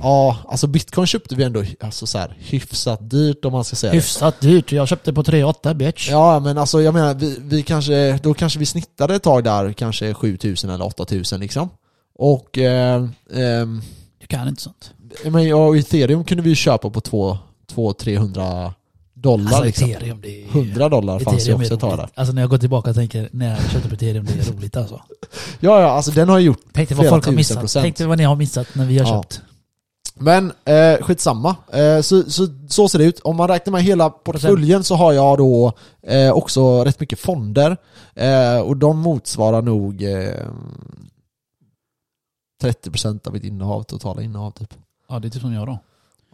Ja, alltså bitcoin köpte vi ändå alltså så här, hyfsat dyrt om man ska säga det. Hyfsat dyrt. Jag köpte på 3,8 bitch. Ja men alltså jag menar, vi, vi kanske, då kanske vi snittade ett tag där kanske 7000 eller 8000 liksom. Och, eh, ehm, Du kan inte sånt. men, ja, och ethereum kunde vi ju köpa på 200-300 dollar Alltså liksom. ethereum det är... 100 dollar fanns ju också ett tag där. Alltså när jag går tillbaka och tänker när jag köpte på ethereum, det är roligt alltså. Ja ja, alltså den har ju gjort Tänk dig vad folk har missat. procent. Tänk dig vad ni har missat när vi har Ja. köpt. Men eh, skitsamma. Eh, så, så, så ser det ut. Om man räknar med hela portföljen så har jag då eh, också rätt mycket fonder. Eh, och de motsvarar nog eh, 30% av mitt innehav, totala innehav typ. Ja det är typ som jag då.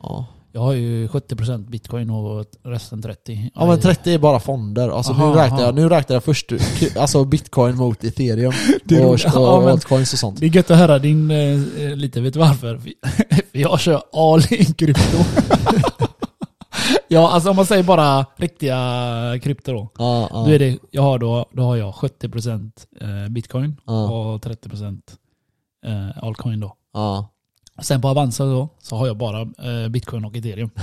Ja. Jag har ju 70% bitcoin och resten 30. ja men 30 är bara fonder. Alltså Aha, nu, räknar jag, nu räknar jag först alltså bitcoin mot ethereum Det och, och, Ja, altcoins och sånt. Det är gött att höra din eh, lite, vet du varför? För jag kör all in krypto. ja, alltså om man säger bara riktiga krypto då. Ja, ja, Då, är det, jag har då, då har jag 70% eh, bitcoin ja, och 30% eh, altcoin då. ja. Sen på Avanza då, så har jag bara eh, bitcoin och ethereum.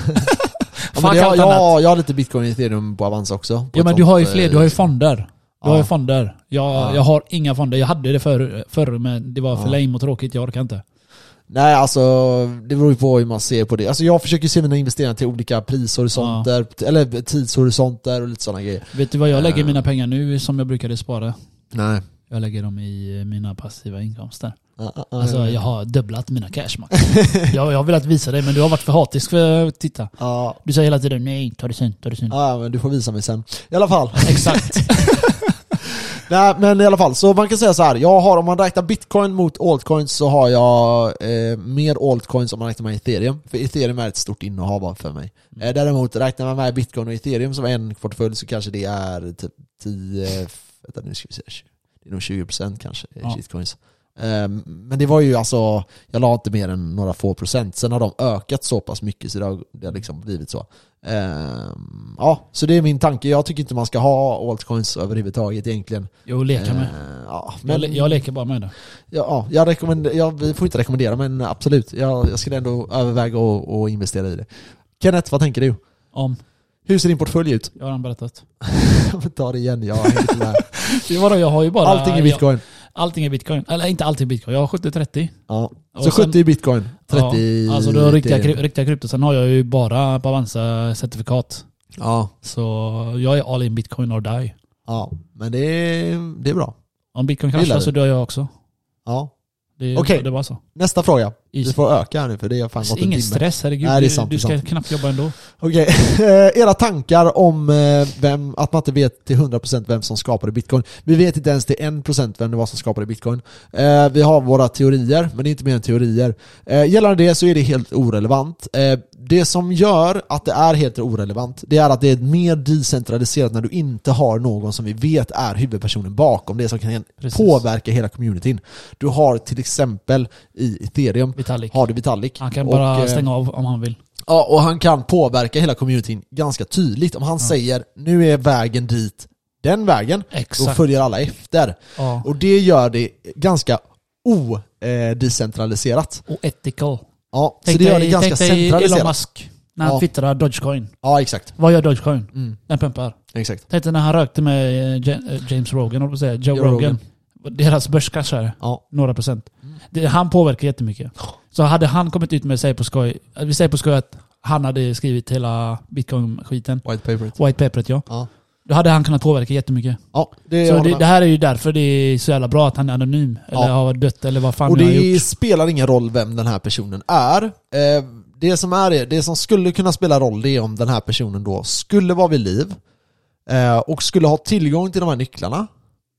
Ja, men jag, jag, jag har lite bitcoin och ethereum på Avanza också. på Ja men du har ju fler, eh, du har ju fonder. Du Ja. har ju fonder. Jag, Ja. jag har inga fonder. Jag hade det förr, förr men det var för Ja. lame och tråkigt. Jag orkar inte. Nej alltså, det beror ju på hur man ser på det. Alltså jag försöker se mina investeringar till olika prishorisonter, eller tidshorisonter och lite sådana grejer. Vet du vad jag lägger Ja. mina pengar nu som jag brukade spara? Nej. Jag lägger dem i eh, mina passiva inkomster. Alltså ja. jag har dubblat mina cash max. jag, jag har velat visa dig men du har varit för hatisk för att titta. Ja, Du säger hela tiden nej, ta det sen, ta det sen. ja, men du får visa mig sen. I alla fall. Exakt. Nej men i alla fall, så man kan säga så här. Jag har, om man räknar bitcoin mot altcoins så har jag eh, mer altcoins om man räknar med ethereum. För ethereum är ett stort innehav för mig. Mm. Eh, däremot räknar man med bitcoin och ethereum som en portfölj så kanske det är typ 10, vänta nu ska vi se, det är nog 20% kanske, eh, Ja. shitcoins. Eh, men det var ju alltså, jag la inte mer än några få procent. Sen har de ökat så pass mycket så det har, det har liksom blivit så. Ehm, ja, så det är min tanke. Jag tycker inte man ska ha altcoins överhuvudtaget egentligen. Jo, leka med. Eh, ja, Jag, le- jag leker bara med det. Ja, ja, jag rekommenderar, ja, vi får inte rekommendera men absolut, jag, jag skulle ändå överväga att investera i det. Kenneth, vad tänker du? Om. Hur ser din portfölj ut? Jag har redan berättat. Ta det igen, jag hänger inte med. Det var då, jag har ju bara... Allting är bitcoin. Jag, allting är bitcoin. Eller inte allting är bitcoin. Jag har 70-30. Ja. Och Så sen- 70 i bitcoin, 30 Ja, alltså då riktiga, Ethereum. kry- riktiga krypto. Sen har jag ju bara på Avanza certifikat. Ja, Så jag är all in bitcoin or die. ja, men det är, det är bra. Om bitcoin kraschar så dör jag också. Ja. Okej. det var så. Nästa fråga. Easy. Du får öka här nu för det har fan gått en Ingen timme. stress, herregud. Nej, det är Du- sant, du är ska knappt jobba ändå. Okej, Eh, era tankar om eh, vem, att man inte vet till 100% vem som skapade bitcoin. Vi vet inte ens till 1% vem det var som skapade bitcoin. Eh, Vi har våra teorier, men det är inte mer än teorier. Gällande det så är det helt orelevant. Eh, Det som gör att det är helt orelevant, det är att det är mer decentraliserat när du inte har någon som vi vet är huvudpersonen bakom det som kan Precis. påverka hela communityn. Du har till exempel i ethereum, Vitalik. har du Vitalik. Han kan Och, bara eh, stänga av om han vill. Ja, och han kan påverka hela communityn ganska tydligt. Om han säger nu är vägen dit den vägen, då Exakt. följer alla efter. Ja. Och det gör det ganska odecentraliserat. Och ethical. Ja, så Tänk det gör det ganska dig Elon centraliserat. Musk. När han Ja. twittrar Dogecoin. Ja, exakt. Vad gör Dogecoin? Mm, Den pumpar. exakt. Tänk dig när han rökte med eh, eh, James Rogan, att säga. Joe, Joe Rogan. Deras börs kraschade. Ja. Några procent. Mm. Det, han påverkar jättemycket. Så hade han kommit ut med, säg på skoj, vi säger på skoj att han hade skrivit hela bitcoin-skiten. White paper. White paperet ja. Ja. Då hade han kunnat påverka jättemycket. Ja, det, Så jag det, det här är ju därför det är så jävla bra att han är anonym. Eller Ja. har dött eller vad fan Och nu har det gjort. spelar ingen roll vem den här personen är. Eh, det som är det, det som skulle kunna spela roll det är om den här personen då skulle vara vid liv eh, och skulle ha tillgång till de här nycklarna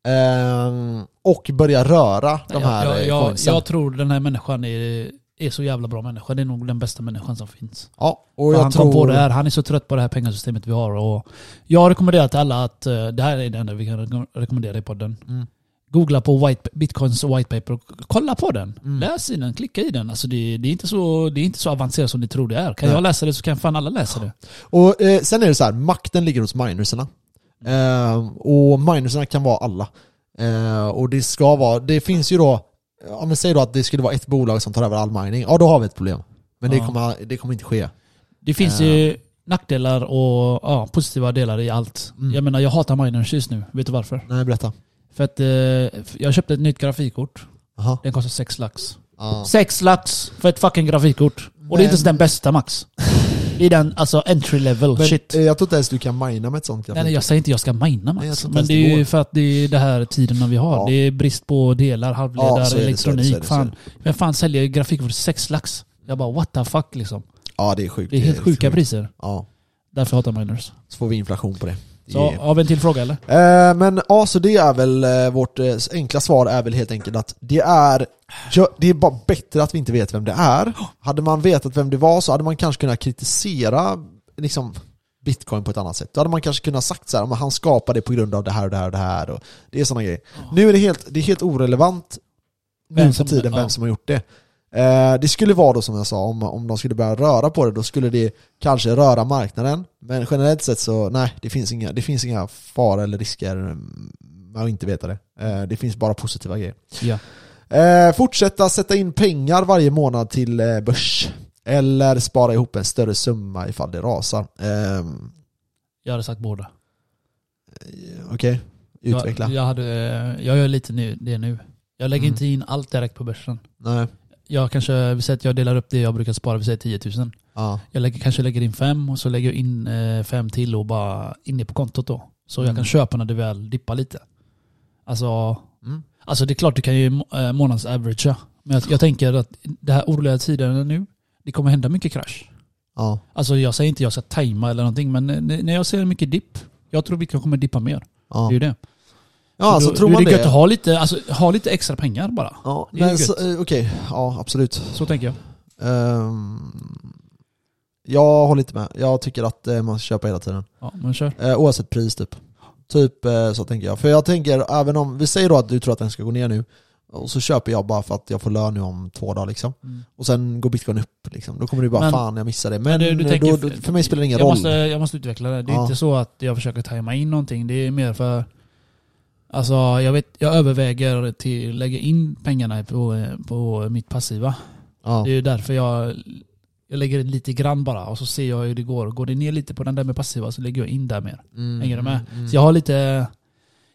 eh, och börja röra de jag, här jag, jag, coinsen. jag tror den här människan är, är så jävla bra människa. Det är nog den bästa människan som finns. ja, och jag han tror... kom på det här. Han är så trött på det här pengasystemet vi har. Och jag rekommenderar till alla att eh, det här är det enda vi kan re- rekommendera i podden. Mm. Googla på white, bitcoins white paper och kolla på den. Mm. Läs i den, klicka i den. Alltså det, det, är inte så, det är inte så avancerat som ni tror det är. Kan Nej. jag läsa det så kan fan alla läsa det. Och eh, sen är det så här, makten ligger hos minerserna. Eh, och minerserna kan vara alla. Eh, och det ska vara, det finns ju då, om vi säger då att det skulle vara ett bolag som tar över all mining, ja då har vi ett problem. Men det, Ja. kommer, det kommer inte ske. Det finns Ja. ju nackdelar och ja, positiva delar i allt. Mm. Jag menar jag hatar miners just nu. Vet du varför? Nej, berätta. För att eh, jag köpte ett nytt grafikkort. Aha. Den kostar 6 lax. Ja. 6 lax för ett fucking grafikkort. Och det är Men- inte ens den bästa max. Är den alltså entry level Men shit. eh, jag tror inte ens du kan mina med ett sånt Nej, grafik. nej, jag säger inte jag ska mina Nej, max. inte Men det är ju för att det är det här tiderna vi har. Ja. Det är brist på delar, halvledare, Ja, elektronik. det, fan. Vem fan säljer grafikkort för 6 lax? Jag bara what the fuck liksom. Ja, det är sjukt. Det är helt sjuka sjukt. priser. Ja, Därför hatar miners. så får vi inflation på det. Så är... har vi en till fråga eller? Eh, men ja, så det är väl eh, vårt eh, enkla svar är väl helt enkelt att det är det är bara bättre att vi inte vet vem det är. Hade man vetat vem det var så hade man kanske kunnat kritisera liksom Bitcoin på ett annat sätt. Då hade man kanske kunnat sagt så här, han skapade det på grund av det här och det här och det här. Och det är sådana grejer. Nu är det helt, det är helt orelevant nu för tiden vem som har gjort det. Eh, det skulle vara då som jag sa, om, om de skulle börja röra på det, då skulle det kanske röra marknaden. Men generellt sett så, nej, det finns inga, det finns inga faror eller risker med att inte veta det. Eh, det finns bara positiva grejer. Ja. Eh, fortsätta sätta in pengar varje månad till eh, börs. Eller spara ihop en större summa ifall det rasar. Eh, Jag hade sagt båda. Okej, utveckla. Jag, jag, hade, jag gör lite nu, det nu. Jag lägger Mm. inte in allt direkt på börsen. Nej. Jag kanske, vi säger att jag delar upp det jag brukar spara, vi säger 10 000. Ja. Jag lägger, kanske lägger in fem och så lägger jag in eh, fem till och bara in det på kontot då. Så jag Mm. kan köpa när det väl dippar lite. Alltså, Mm. alltså det är klart du kan ju eh, månads averagea. Men jag, jag tänker att det här oroliga tiderna nu, det kommer hända mycket krasch. Ja. Alltså jag säger inte jag ska tajma eller någonting, men när jag ser mycket dipp, jag tror bitcoin kommer dippa mer. Ja. Det är ju det. Ja, alltså då, tror man är det gött det. att ha lite, alltså, ha lite extra pengar bara. Ja, Det men så- eh, okej, ja absolut. Så tänker jag. Ehm, jag håller inte med. Jag tycker att eh, man ska köpa hela tiden. Ja, men kör. Eh, oavsett pris typ. Typ eh, så tänker jag. För jag tänker, även om, vi säger då att du tror att den ska gå ner nu. Och så köper jag bara för att jag får lön nu om två dagar liksom. Mm. Och sen går bitcoin upp liksom. Då kommer du bara Men- fan jag missade det. Men, du- du eh, tänker- då, för mig spelar det ingen jag roll. Måste, jag måste utveckla det. Det är Ja. inte så att jag försöker tajma in någonting. Det är mer för... Alltså jag vet, jag överväger till lägga in pengarna på, på mitt passiva. Ja. Det är ju därför jag, jag lägger lite grann bara och så ser jag hur det går. Går det ner lite på den där med passiva så lägger jag in där mer. Mm, Hänger du med? mm, Så jag har lite,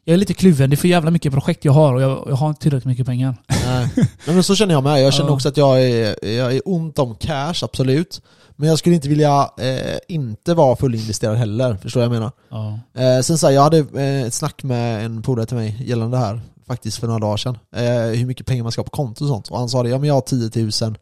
jag är lite kluven. Det är för jävla mycket projekt jag har och jag, jag har inte tillräckligt mycket pengar. Nej. Men så känner jag med. Jag känner också att jag är, jag är ont om cash, absolut. Men jag skulle inte vilja eh, inte vara fullinvesterad heller, förstår jag vad jag menar? Ja. Eh, sen så här, jag hade eh, ett snack med en polare till mig gällande det här, faktiskt för några dagar sedan. Eh, hur mycket pengar man ska ha på konto och sånt. Och han sa det, ja men jag har 10 000,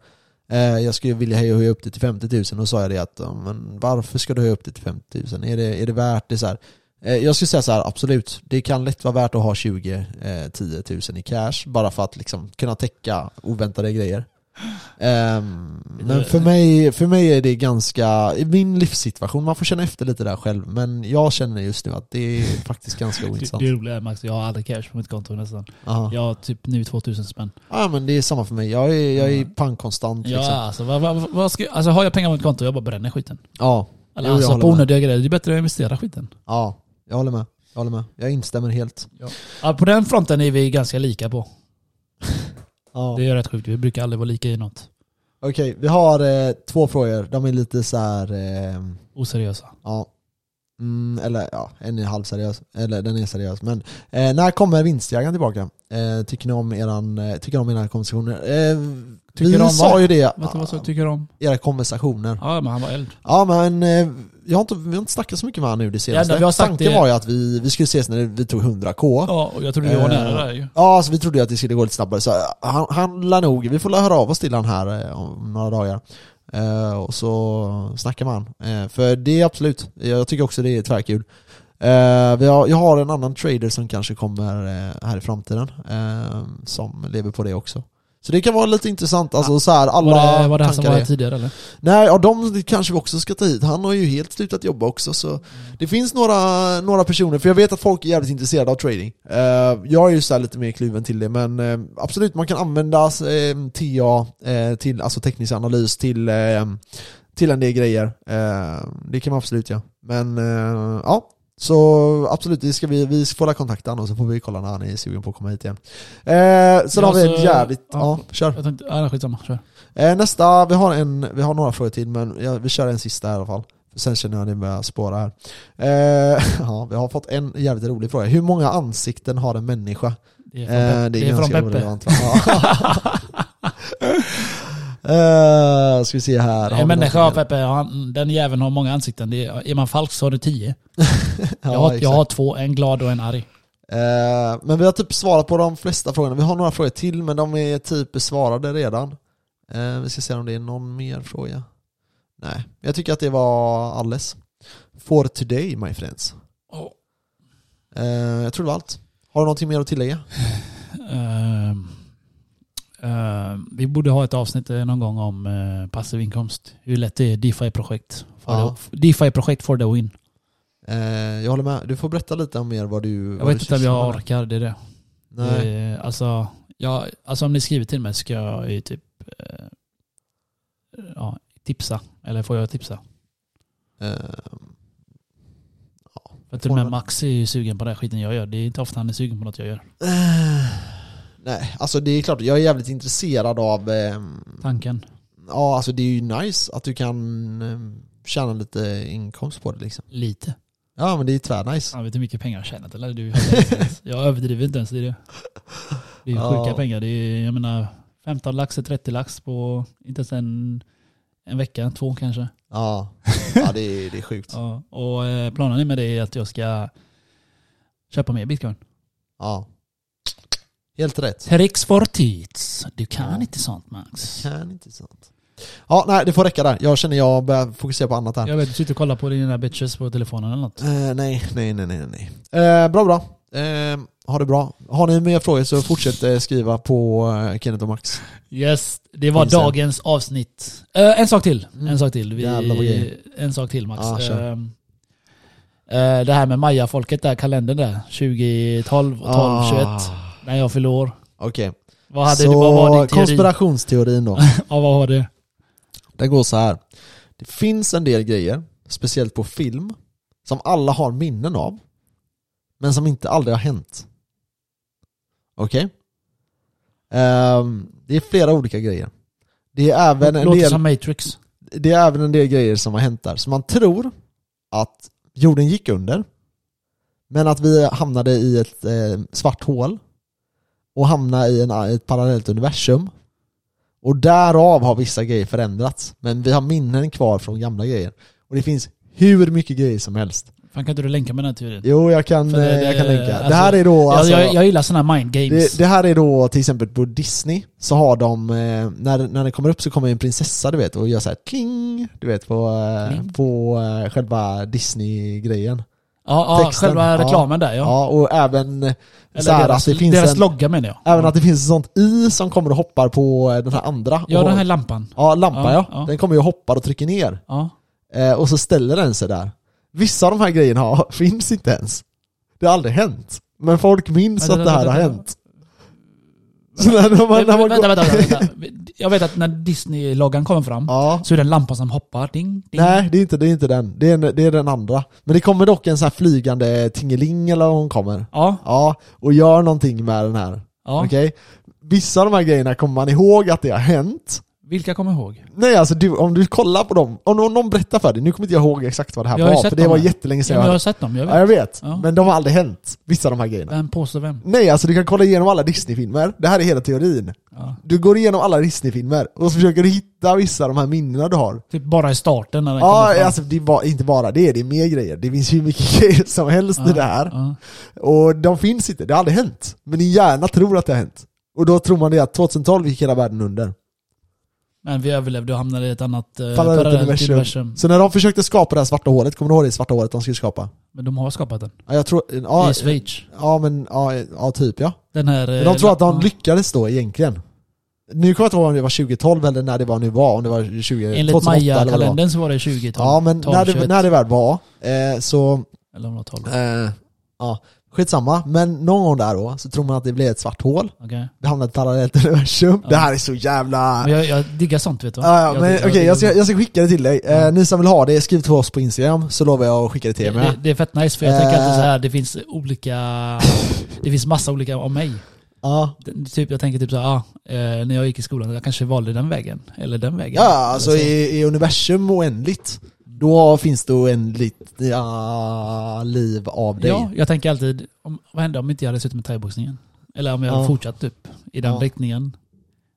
eh, jag skulle vilja höja upp det till 50 000. Och då sa jag det att, men varför ska du höja upp det till 50 000? Är det, är det värt det? Så här? Eh, jag skulle säga så här, absolut. Det kan lätt vara värt att ha 20, eh, 10 000 i cash, bara för att liksom kunna täcka oväntade grejer. Ehm, men för mig, för mig är det ganska, i min livssituation, man får känna efter lite där själv, men jag känner just nu att det är faktiskt ganska Det, ointressant. det roliga är Max, jag har aldrig cash på mitt konto nästan. Ja. Jag har typ nu 2000 spänn. ja men det är samma för mig, jag är, jag är Ja. pangkonstant Ja, liksom. alltså, vad, vad, vad ska, alltså har jag pengar på mitt konto, jag bara bränner skiten. Ja, Eller Jo, alltså på onödiga grejer. Det är bättre att investera skiten. ja, jag håller med. Jag håller med. Jag instämmer helt. Ja, på den fronten är vi ganska lika på. Ja. Det är rätt sjukt. Vi brukar aldrig vara lika i något. Okej, vi har eh, två frågor. De är lite så här. Eh, Oseriösa. ja. Mm, eller ja, en är halvseriös. Eller den är seriös. Men eh, när kommer vinstjägaren tillbaka? Eh, tycker ni om eran, eh, tycker ni om era konversationer? Eh, Tycker vi om sa vad? ju det. Vet du vad jag tycker om? Era konversationer. Ja, men han var eld. Ja men eh, jag har inte, vi har inte snackat så mycket med honom nu det senaste. Ja, vi har sagt Tanken det- var ju att vi, vi skulle ses när vi tog 100k. Ja, och jag trodde vi var Eh, nära där ju. Ja, så vi trodde att det skulle gå lite snabbare. Så han, han lär nog, vi får höra av oss till han här eh, om några dagar. Eh, och så snackar man. Eh, för det är absolut, jag tycker också det är tvärkul. Eh, vi har, jag har en annan trader som kanske kommer eh, här i framtiden, eh, som lever på det också. Så det kan vara lite intressant, alltså så här, alla Var det, var det han som var är- här tidigare eller? Nej, ja, de kanske vi också ska ta hit. Han har ju helt slutat jobba också så Det finns några, några personer, för jag vet att folk är jävligt intresserade av trading. Eh, jag är ju så lite mer kluven till det, men eh, absolut man kan använda eh, TA, till, alltså teknisk analys till, till en del grejer. Det kan man absolut göra. Men eh, ja, så absolut, det ska vi, vi får la kontakta honom och så får vi kolla när han är sugen på att komma hit igen. Eh, sen Ja, har vi en så- jävligt, ja, ja. kör. Jag tänkte, ja skitsamma, kör. Eh, nästa, vi har, en, vi har några frågor till men ja, vi kör en sista i alla fall. Sen känner jag att det börjar spåra här. Eh, ja, vi har fått en jävligt rolig fråga. Hur många ansikten har en människa? Det är från, Eh, det är, det är från Peppe. orelevant va? Ja. Eh, ska vi se här. Har En människa har? Peppe, han, den jäveln har många ansikten. Det är, är man falsk så har du tio. Ja, jag, har, jag har två, en glad och en arg. Eh, men vi har typ svarat på de flesta frågorna. Vi har några frågor till men de är typ besvarade redan. Eh, vi ska se om det är någon mer fråga. Nej, jag tycker att det var alles. For today my friends. Oh. Jag tror det var allt. Har du någonting mer att tillägga? Ehm, vi borde ha ett avsnitt eh, någon gång om uh, passiv inkomst. Hur lätt det är DeFi-projekt. Ja. DeFi-projekt for the win. Eh, jag håller med. Du får berätta lite om mer vad du Jag vad vet du inte om jag med. orkar, det är det. Nej. är, alltså, jag, alltså om ni skriver till mig ska jag ju typ ja, tipsa. Eller får jag tipsa? Eh, För till och med Max är ju sugen på den här skiten jag gör. Det är inte ofta han är sugen på något jag gör. Eh, nej, alltså det är klart. Jag är jävligt intresserad av ehm, Tanken. Ja, alltså det är ju nice att du kan eh, tjäna lite inkomst på det liksom. Lite. Ja men det är tvärnice. Jag vet hur mycket pengar jag har tjänat eller? Du, jag överdriver inte ens i det. Det är ju Ja. sjuka pengar. Det är, jag menar, 15 lax är 30 lax på inte ens en, en vecka, två kanske. Ja, ja det, är, det är sjukt. Ja. Och eh, planen med det är att jag ska köpa mer bitcoin. Ja. Helt rätt. Tricks for teats. Du kan Ja. inte sånt Max. Kan inte sånt. Ja, nej det får räcka där. Jag känner jag börjar fokusera på annat här. Jag vet, du sitter och kollar på dina bitches på telefonen eller något. Eh, nej, nej, nej, nej, nej. Eh, bra, bra. Eh, ha det bra. Har ni mer frågor så fortsätt skriva på Kenneth och Max. Yes, det var dagens avsnitt. Eh, en sak till. Mm. En sak till. Vi, en sak till Max. Kör. Ehm, eh, det här med Maya-folket där, kalendern där. 2012 och 12, 21. När jag fyllde år. Okej. Vad, hade Så du, vad var din teori? konspirationsteorin då. Ja, vad var det? Det går så här. Det finns en del grejer, speciellt på film, som alla har minnen av, men som inte aldrig har hänt. Okej? Ehm, det är flera olika grejer. Det är, även en Låter del, som Matrix. det är även en del grejer som har hänt där. Så man tror att jorden gick under, men att vi hamnade i ett eh, svart hål och hamnade i en, ett parallellt universum. Och därav har vissa grejer förändrats. Men vi har minnen kvar från gamla grejer. Och det finns hur mycket grejer som helst. Fan kan inte du länka med den här teorin? Jo, jag kan, det- eh, jag kan det- länka. det alltså, här är då alltså, jag, jag, gillar sådana här mind games. det, det här är då till exempel på Disney, så har de, eh, när, när det kommer upp så kommer en prinsessa du vet och gör så här kling, du vet på, eh, Kling. på själva Disney-grejen. Ja, ja texten. själva Ja. reklamen där ja. Ja, och även eh, Eller så här deras, att det finns deras en, logga menar jag. även att det finns ett sånt i som kommer och hoppar på eh, den här andra. Ja, och, den här lampan. ja lampan ja, Ja, ja. Den kommer ju och hoppar och trycker ner. Ja. Eh, och så ställer den sig där. Vissa av de här grejerna finns inte ens. Det har aldrig hänt. Men folk minns att det här har hänt. Så när, man, när man vänta, vänta, vänta, vänta. Jag vet att när Disney-loggan kommer fram Ja. så är det en lampa som hoppar. Ding, ding. Nej, det är inte, det är inte den. Det är, en- det är den andra. Men det kommer dock en sån här flygande tingeling eller hon kommer. Ja, Ja, och gör någonting med den här. ja. Okej? Vissa av de här grejerna kommer man ihåg att det har hänt. Vilka kommer ihåg? Nej alltså du, om du kollar på dem, om någon, någon berättar för dig, nu kommer inte jag ihåg exakt vad det här Jag var, för det dem var jättelänge sedan Ja, jag jag har sett dem, jag Ja, jag vet. vet. Ja. Men de har aldrig hänt, vissa av de här grejerna. Vem påstår vem? Nej alltså du kan kolla igenom alla Disney-filmer, det här är hela teorin. Ja. Du går igenom alla Disney-filmer och så försöker du hitta vissa av de här minnena du har. Typ bara i starten när den Ja, alltså det bara, inte bara det, det är mer grejer. Det finns hur mycket grejer som helst i det här. Ja. Och de finns inte, det har aldrig hänt. Men din hjärna tror att det har hänt. Och då tror man det att 2012 gick hela världen under. Men vi överlevde och hamnade i ett annat eh, Parallellt universum. universum. Så när de försökte skapa det här svarta hålet, kommer du ihåg det svarta hålet de skulle skapa? Men de har skapat den. Ja, jag tror, ja, I Schweiz. ja men, ja, ja typ ja. Den här... Men eh, de tror att de lyckades då egentligen. Nu kommer jag inte ihåg om det var 2012 eller när det var nu var, om det var 20, Enligt 2008 eller vad det var. Maya-kalendern så var det 20 12. Ja men 12, när det, 21. när det väl var, eh, så, Eller om det var 12. eh, ja, skitsamma. Men någon gång där då, så tror man att det blev ett svart hål. Okej. Det hamnade i ett parallellt universum. Ja. Det här är så jävla... Men jag, jag diggar sånt vet du. Ja, ja, Jag men okej, jag, ska, jag ska skicka det till dig. Eh, ni som vill ha det, skriv till oss på Instagram så lovar jag att skicka det till er det, med. det, det är fett nice för jag Eh. tänker alltid så här, det finns olika... det finns massa olika om mig. Ja, Typ, jag tänker typ så här, ah, eh, när jag gick i skolan, jag kanske valde den vägen. Eller den vägen. ja alltså så. i, i universum oändligt, då finns det oändligt ja, liv av dig. Ja, jag tänker alltid, om, vad hände om inte jag hade suttit med thaiboxningen? Eller om jag hade Ja. fortsatt upp i den Ja. riktningen.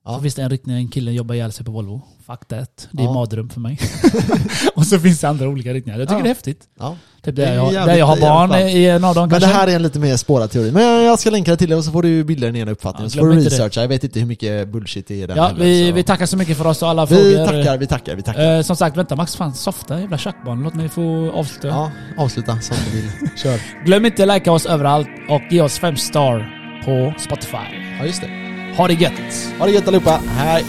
Ja. Så finns det en riktning, en kille jobbar ihjäl sig på Volvo. Fuck that. Det är Ja. mardröm för mig. och så finns det andra olika riktningar. Jag tycker Ja. det är häftigt. Ja. Typ där jag, jävligt- där jag har barn i en av dem Men kanske. det här är en lite mer spårad teori. Men jag ska länka det till dig och så får du bilda din egen uppfattning. Ja, så får du det. researcha, jag vet inte hur mycket bullshit det är den Ja, heller, vi, så. vi tackar så mycket för oss och alla vi frågor. tackar, vi tackar, vi tackar. Eh, som sagt, vänta Max, fan softa jävla tjackbarn. Låt mig få avsluta. Ja, avsluta som du vill. Kör. Glöm inte att likea oss överallt och ge oss fem star på Spotify. Ja, just det. Ha det gött! Ha det gött allihopa, hej!